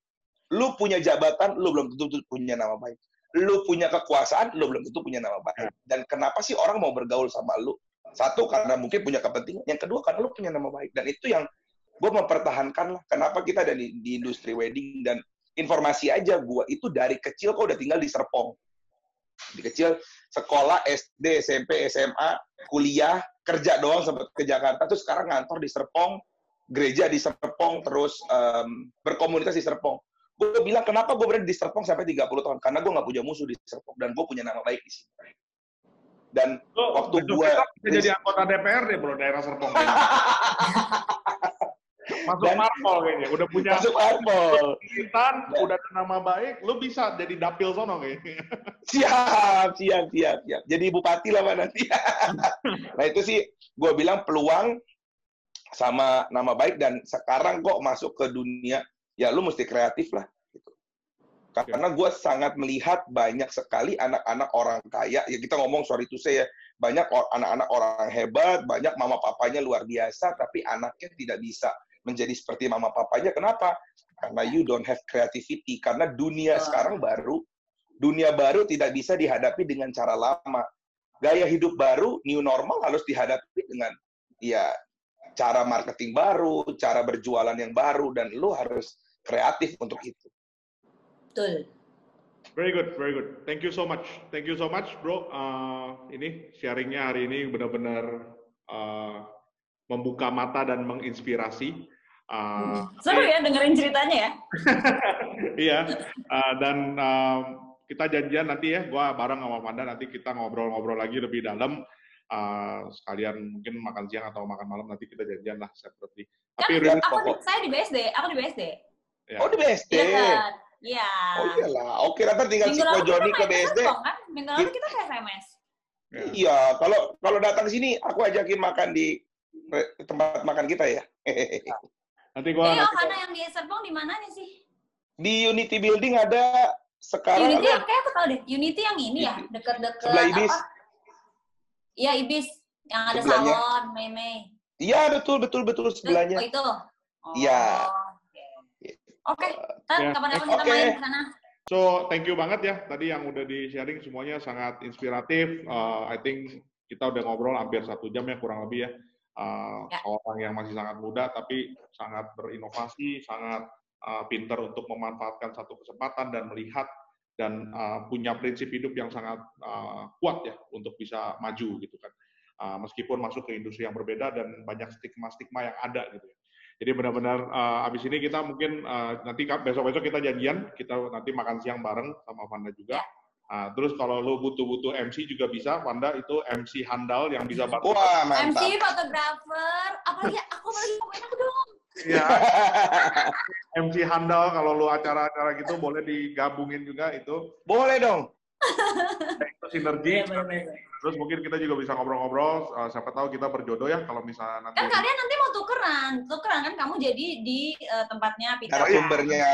Lu punya jabatan, lu belum tentu punya nama baik. Lu punya kekuasaan, lu belum tentu punya nama baik. Dan kenapa sih orang mau bergaul sama lu? Satu, karena mungkin punya kepentingan. Yang kedua, karena lu punya nama baik. Dan itu yang gue mempertahankan lah. Kenapa kita ada di, di industri wedding. Dan informasi aja, gue itu dari kecil kok udah tinggal di Serpong. Di kecil, sekolah, SD, SMP, SMA, kuliah, kerja doang sempat ke Jakarta. Terus sekarang ngantor di Serpong, gereja di Serpong, terus em, berkomunitas di Serpong gue bilang kenapa gue berada di Serpong sampai 30 tahun karena gue nggak punya musuh di Serpong dan gue punya nama baik di sini dan Lo Waktu gua- bisa jadi anggota DPRD bro daerah Serpong. Masuk Dan- parpol kayaknya. Udah punya masuk Arpol pemerintahan, udah ada nama baik, lu bisa jadi dapil sono kayaknya. siap siap siap siap jadi bupati lah Pak nanti nah itu sih gue bilang peluang sama nama baik dan sekarang kok masuk ke dunia ya lu mesti kreatif lah karena gue sangat melihat banyak sekali anak-anak orang kaya. Ya kita ngomong sorry to say ya banyak anak-anak orang hebat banyak mama papanya luar biasa tapi anaknya tidak bisa menjadi seperti mama papanya. Kenapa? Karena you don't have creativity. Karena dunia Betul. sekarang baru dunia baru tidak bisa dihadapi dengan cara lama. Gaya hidup baru new normal harus dihadapi dengan ya cara marketing baru cara berjualan yang baru dan lu harus kreatif untuk itu Betul. Very good, very good. Thank you so much. Thank you so much, bro. Uh, ini sharingnya hari ini benar-benar uh, membuka mata dan menginspirasi. Uh, Seru ya dengerin ceritanya ya. iya, uh, dan um, kita janjian nanti ya, gua bareng sama Wanda nanti kita ngobrol-ngobrol lagi lebih dalam. Uh, sekalian mungkin makan siang atau makan malam nanti kita janjian lah seperti. Tapi Kan aku pokok. di, saya di BSD, aku di BSD. ya. oh di BSD Iya kan? Iya. oh iyalah oke nanti tinggal si kita Kojoni ke BSD kan? Minggu lalu kita ke SMS. Ya. iya kalau kalau datang sini aku ajakin makan di tempat makan kita ya Nanti gua Ini nanti Ohana yang di Serpong di mananya sih? di Unity Building ada sekarang Unity ada yang kayak aku tahu deh. Unity yang ini ya, deket-deket Sebelah Ibis. Iya Ibis yang ada Sebelahnya. salon, Mei Mei. iya betul betul betul sebelahnya Oh, itu. Oh, Iya. Oke, Ntar Ya. kapan-kapan kita Oke. main ke sana. So, thank you banget ya. Tadi yang udah di-sharing semuanya sangat inspiratif. Uh, I think kita udah ngobrol hampir satu jam ya, kurang lebih ya. Uh, Ya. Orang yang masih sangat muda, tapi sangat berinovasi, sangat uh, pinter untuk memanfaatkan satu kesempatan dan melihat dan uh, punya prinsip hidup yang sangat uh, kuat ya untuk bisa maju gitu kan. Uh, meskipun masuk ke industri yang berbeda dan banyak stigma-stigma yang ada gitu ya. Jadi benar-benar uh, abis ini kita mungkin uh, nanti besok-besok kita janjian, kita nanti makan siang bareng sama Wanda juga. Uh, terus kalau lu butuh-butuh MC juga bisa, Wanda itu MC handal yang bisa bantu. wah MC, mantap fotografer, apalagi aku apalagi pokoknya aku dong. Iya, MC handal kalau lu acara-acara gitu boleh digabungin juga itu. boleh dong itu sinergi. Iya, bener-bener. Terus mungkin kita juga bisa ngobrol-ngobrol. uh, siapa tahu kita berjodoh ya kalau misalnya nanti. Kan kalian nanti mau tukeran, tukeran kan kamu jadi di eh, tempatnya Peter. narasumbernya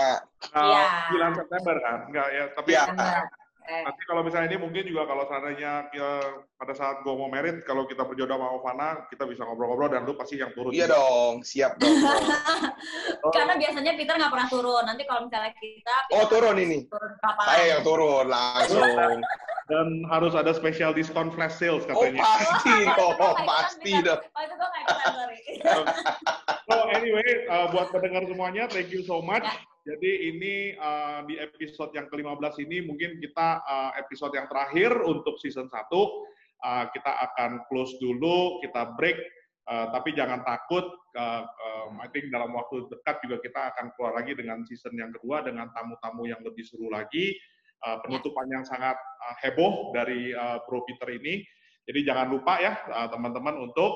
Uh, Iya. 9 September kan? Enggak ya, tapi Iya. Bener. Eh, nanti kalau misalnya ini mungkin juga kalau seandainya ya, pada saat gue mau merit, kalau kita berjodoh sama Ovana, kita bisa ngobrol-ngobrol dan lu pasti yang turun. iya juga. dong siap dong Oh, Karena biasanya Peter nggak pernah turun. Nanti kalau misalnya kita, Oh, Peter turun harus ini. Turun kapal. saya yang turun langsung dan harus ada special diskon flash sales oh katanya. pasti kalau itu gua nggak pasti dong Kalau itu gue nggak ikutan, sorry. So anyway, uh, buat pendengar semuanya, thank you so much. Ya. Jadi ini uh, di episode yang ke-15 ini mungkin kita uh, episode yang terakhir untuk season 1. Uh, kita akan close dulu, kita break. Uh, tapi jangan takut, uh, um, I think dalam waktu dekat juga kita akan keluar lagi dengan season yang kedua dengan tamu-tamu yang lebih seru lagi. Uh, penutupan yang sangat uh, heboh dari uh, Bro Peter ini. Jadi jangan lupa ya uh, teman-teman untuk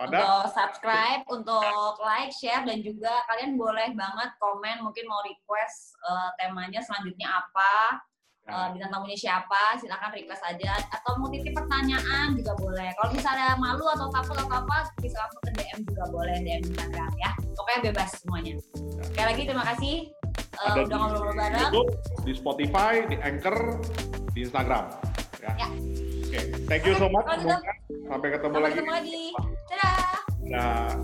pada Untuk subscribe, untuk like, share, dan juga kalian boleh banget komen mungkin mau request eh, temanya selanjutnya apa, eh, bintang tamunya siapa, silakan request aja. Atau mau titip pertanyaan juga boleh. Kalau misalnya malu atau takut atau apa, bisa langsung ke DM juga boleh, DM Instagram ya. Pokoknya bebas semuanya. Sekali lagi terima kasih eh, ada udah ngobrol-ngobrol bareng. YouTube, di Spotify, di Anchor, di Instagram. Ya. Ya. Oke, thank you so much. Sampai ketemu Sampai lagi. ketemu lagi. Dadah! Nah.